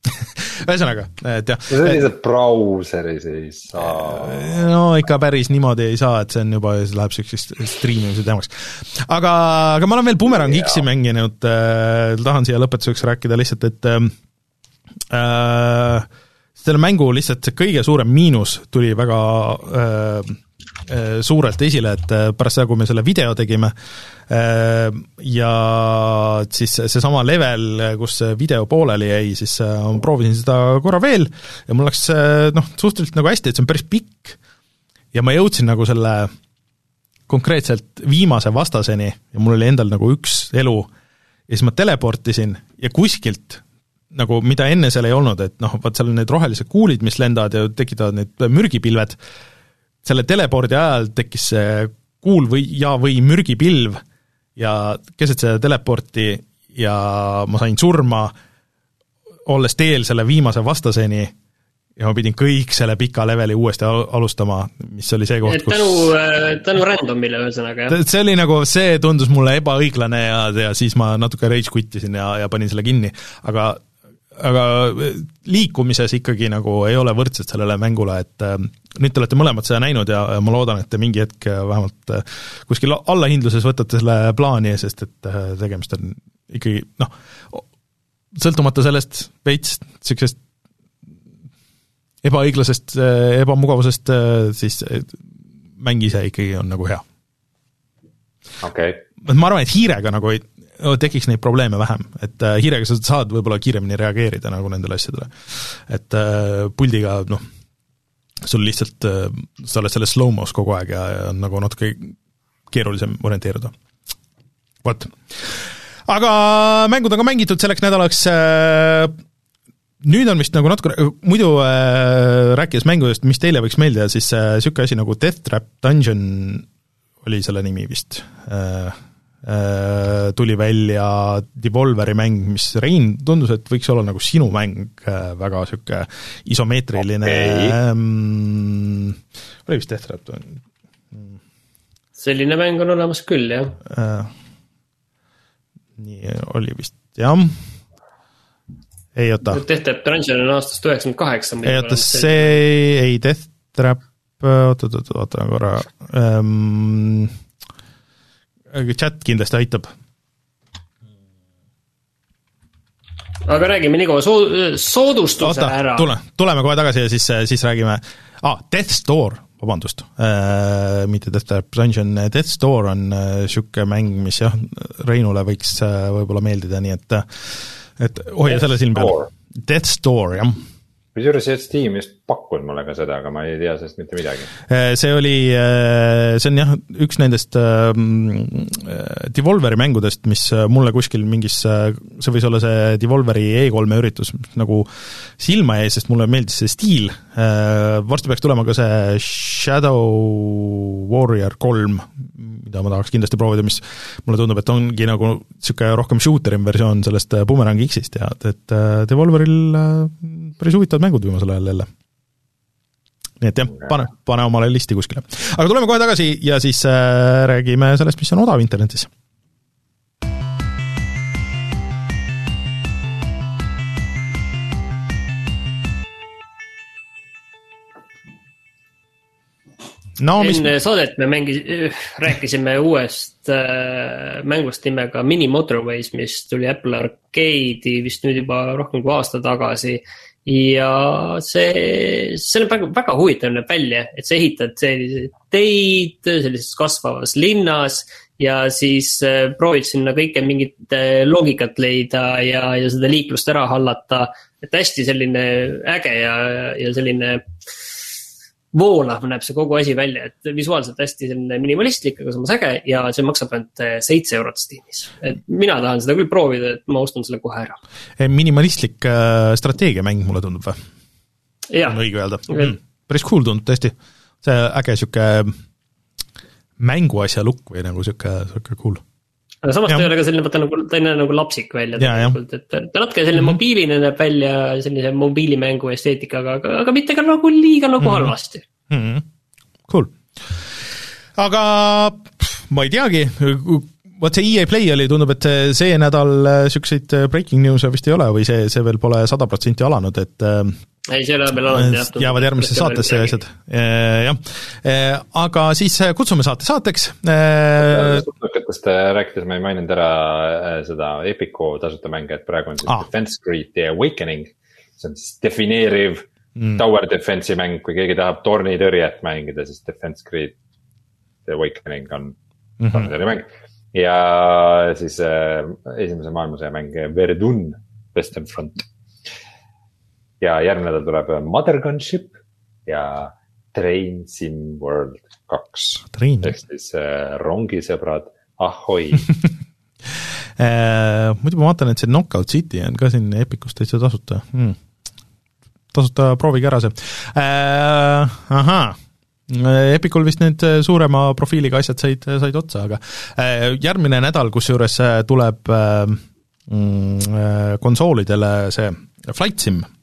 Speaker 2: ühesõnaga, et jah.
Speaker 3: no selliselt brauseris ei saa.
Speaker 2: no ikka päris niimoodi ei saa, et see on juba, see läheb niisuguseks striimimise teemaks. aga, aga ma olen veel Boomerang X-i mänginud äh,, tahan siia lõpetuseks rääkida lihtsalt, et ähm, äh, selle mängu lihtsalt see kõige suurem miinus tuli väga Äh, suurelt esile, et äh, pärast seda, kui me selle video tegime äh, ja siis seesama level, kus see video pooleli jäi, siis ma proovisin seda korra veel ja mul läks noh, suhteliselt nagu hästi, et see on päris pikk. Ja ma jõudsin nagu selle konkreetselt viimase vastaseni ja mul oli endal nagu üks elu. Ja siis ma teleportisin ja kuskilt nagu, mida enne seal ei olnud, et noh, vaat seal on need rohelised kuulid, mis lendavad ja tekitavad need mürgipilved, selle telepordi ajal tekkis see kuul või, ja või mürgipilv ja keset seda teleporti ja ma sain surma, olles teel selle viimase vastaseni ja ma pidin kõik selle pika leveli uuesti alustama, mis oli see koht,
Speaker 4: kus tänu, äh, tänu random'ile ühesõnaga, jah?
Speaker 2: see oli nagu, see tundus mulle ebaõiglane ja, ja siis ma natuke rage quit isin ja, ja panin selle kinni, aga aga liikumises ikkagi nagu ei ole võrdsed sellele mängule, et äh, nüüd te olete mõlemad seda näinud ja, ja ma loodan, et te mingi hetk vähemalt äh, kuskil allahindluses võtate selle plaani, sest et äh, tegemist on ikkagi noh, sõltumata sellest veits niisugusest ebaõiglasest, ebamugavusest, siis mäng ise ikkagi on nagu hea.
Speaker 3: okei okay..
Speaker 2: ma arvan, et hiirega nagu ei, tekiks neid probleeme vähem, et äh, hiirega sa saad võib-olla kiiremini reageerida nagu nendele asjadele. et äh, puldiga noh, sul lihtsalt äh,, sa oled selles slow-mo's kogu aeg ja, ja on nagu natuke keerulisem orienteeruda. vot. aga mängud on ka mängitud selleks nädalaks äh, nüüd on vist nagu natuke, muidu äh, rääkides mängudest, mis teile võiks meeldida, siis niisugune äh, asi nagu Death Trap Dungeon oli selle nimi vist Äh, tuli välja Devolveri mäng, mis Rein, tundus, et võiks olla nagu sinu mäng, äh, väga niisugune isomeetriline okay. ähm,, oli vist Death Trap?
Speaker 4: selline mäng on olemas küll, jah äh,.
Speaker 2: nii oli vist, jah ei oota.
Speaker 4: Death Trap Dungeon on aastast üheksakümmend kaheksa.
Speaker 2: ei oota, see ei, Death Trap, oot, oot, oot, oota korra ähm,, chat kindlasti aitab.
Speaker 4: aga räägime nii kaua soo-, soodustuse Oota, ära.
Speaker 2: tule, tuleme kohe tagasi ja siis, siis räägime ah,, Death Store, vabandust äh,, mitte Death Trap Dungeon, Death Store on niisugune äh, mäng, mis jah, Reinule võiks äh, võib-olla meeldida, nii et et hoia selle silm peal. Death Store, jah
Speaker 3: kusjuures Steam just pakkus mulle ka seda, aga ma ei tea sellest mitte midagi.
Speaker 2: Äh, see oli, äh, see on jah, üks nendest ähm, äh, Devolveri mängudest, mis mulle kuskil mingis, see võis olla see Devolveri E3-e üritus, nagu silma jäi, sest mulle meeldis see stiil, varsti peaks tulema ka see Shadow Warrior kolm, mida ma tahaks kindlasti proovida, mis mulle tundub, et ongi nagu niisugune rohkem shooter'im versioon sellest Boomerang X-ist ja et Devolveril päris huvitavad mängud viimasel ajal jälle. Nii et jah, pane, pane omale listi kuskile. aga tuleme kohe tagasi ja siis äh, räägime sellest, mis on odav internetis.
Speaker 4: No, mis... enne saadet me mängi-, rääkisime uuest äh, mängust nimega Mini Motorways, mis tuli Apple Arcade'i vist nüüd juba rohkem kui aasta tagasi ja see, see näeb väga, väga huvitav näeb välja, et sa ehitad selliseid teid sellises kasvavas linnas ja siis äh, proovid sinna kõike mingit äh, loogikat leida ja, ja seda liiklust ära hallata. et hästi selline äge ja, ja selline voolav näeb see kogu asi välja, et visuaalselt hästi selline minimalistlik, aga samas äge ja see maksab ainult äh, seitse eurot Steamis. et mina tahan seda küll proovida, et ma ostan selle kohe ära.
Speaker 2: minimalistlik äh, strateegiamäng, mulle tundub või? on õige öelda mm.? päris cool tundub tõesti, see äge sihuke mänguasja lukk või nagu sihuke, sihuke cool
Speaker 4: aga samas ja. ta ei ole ka selline, vaata nagu, ta ei näe nagu lapsik välja tegelikult, et ta natuke selline mm -hmm. mobiiline näeb välja sellise mobiilimängu esteetikaga, aga, aga mitte ka nagu liiga nagu mm -hmm. halvasti
Speaker 2: mm. -hmm. Cool. aga ma ei teagi, vot see EA Play oli, tundub, et see nädal niisuguseid breaking news'e vist ei ole või see, see veel pole sada protsenti alanud, et
Speaker 4: ei, see ei ole veel alanud jah.
Speaker 2: jäävad järgmisse saatesse ja asjad, jah. aga siis kutsume saate saateks.
Speaker 3: suttukatest rääkides ma ei maininud ära seda Epiku tasuta mänge, et praegu on siis ah. Defense Grid The Awakening. see on siis defineeriv mm. tower defense'i mäng, kui keegi tahab tornitõrjet mängida, siis Defense Grid The Awakening on mm -hmm. tornitõrjemäng. ja siis äh, esimese maailmasõja mäng Verdun Western Front ja järgmine nädal tuleb Mother Gunship ja Train Sim World kaks. ehk siis äh, rongisõbrad, ahhoi
Speaker 2: äh, muidu ma vaatan, et see Knockout City on ka siin Epicus täitsa tasuta. Hmm.. tasuta, proovige ära see. Äh,. ahaa. Epicul vist need suurema profiiliga asjad said, said otsa, aga äh, järgmine nädal kusjuures tuleb äh, mm, konsoolidele see Flight Sim. Äh,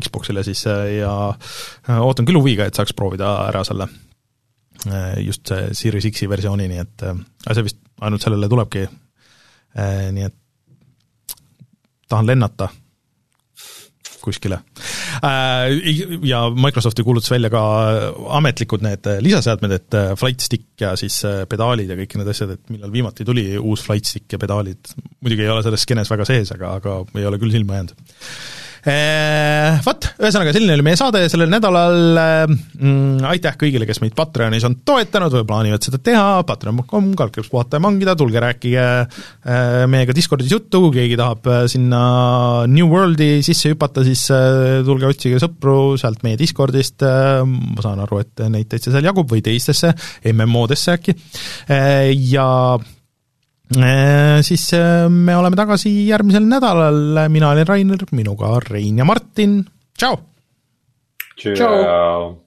Speaker 2: Xboxile siis äh, ja äh, ootan küll huviga, et saaks proovida ära selle just see Series X-i versiooni, nii et see vist ainult sellele tulebki, nii et tahan lennata. kuskile. Ja Microsofti kuulutas välja ka ametlikud need lisaseadmed, et flight stick ja siis pedaalid ja kõik need asjad, et millal viimati tuli uus flight stick ja pedaalid, muidugi ei ole selles skeenes väga sees, aga, aga ei ole küll silma jäänud Vot, ühesõnaga selline oli meie saade sellel nädalal. Mm,, aitäh kõigile, kes meid Patreonis on toetanud või plaanivad seda teha, patreon.com, kaldkriips puhata ja mangida, tulge rääkige meiega Discordis juttu, kui keegi tahab sinna New Worldi sisse hüpata, siis tulge otsige sõpru sealt meie Discordist, ma saan aru, et neid täitsa seal jagub, või teistesse MMO-desse äkki, ja siis äh, me oleme tagasi järgmisel nädalal, mina olen Rainer, minuga Rein ja Martin, tšau!
Speaker 3: tšau!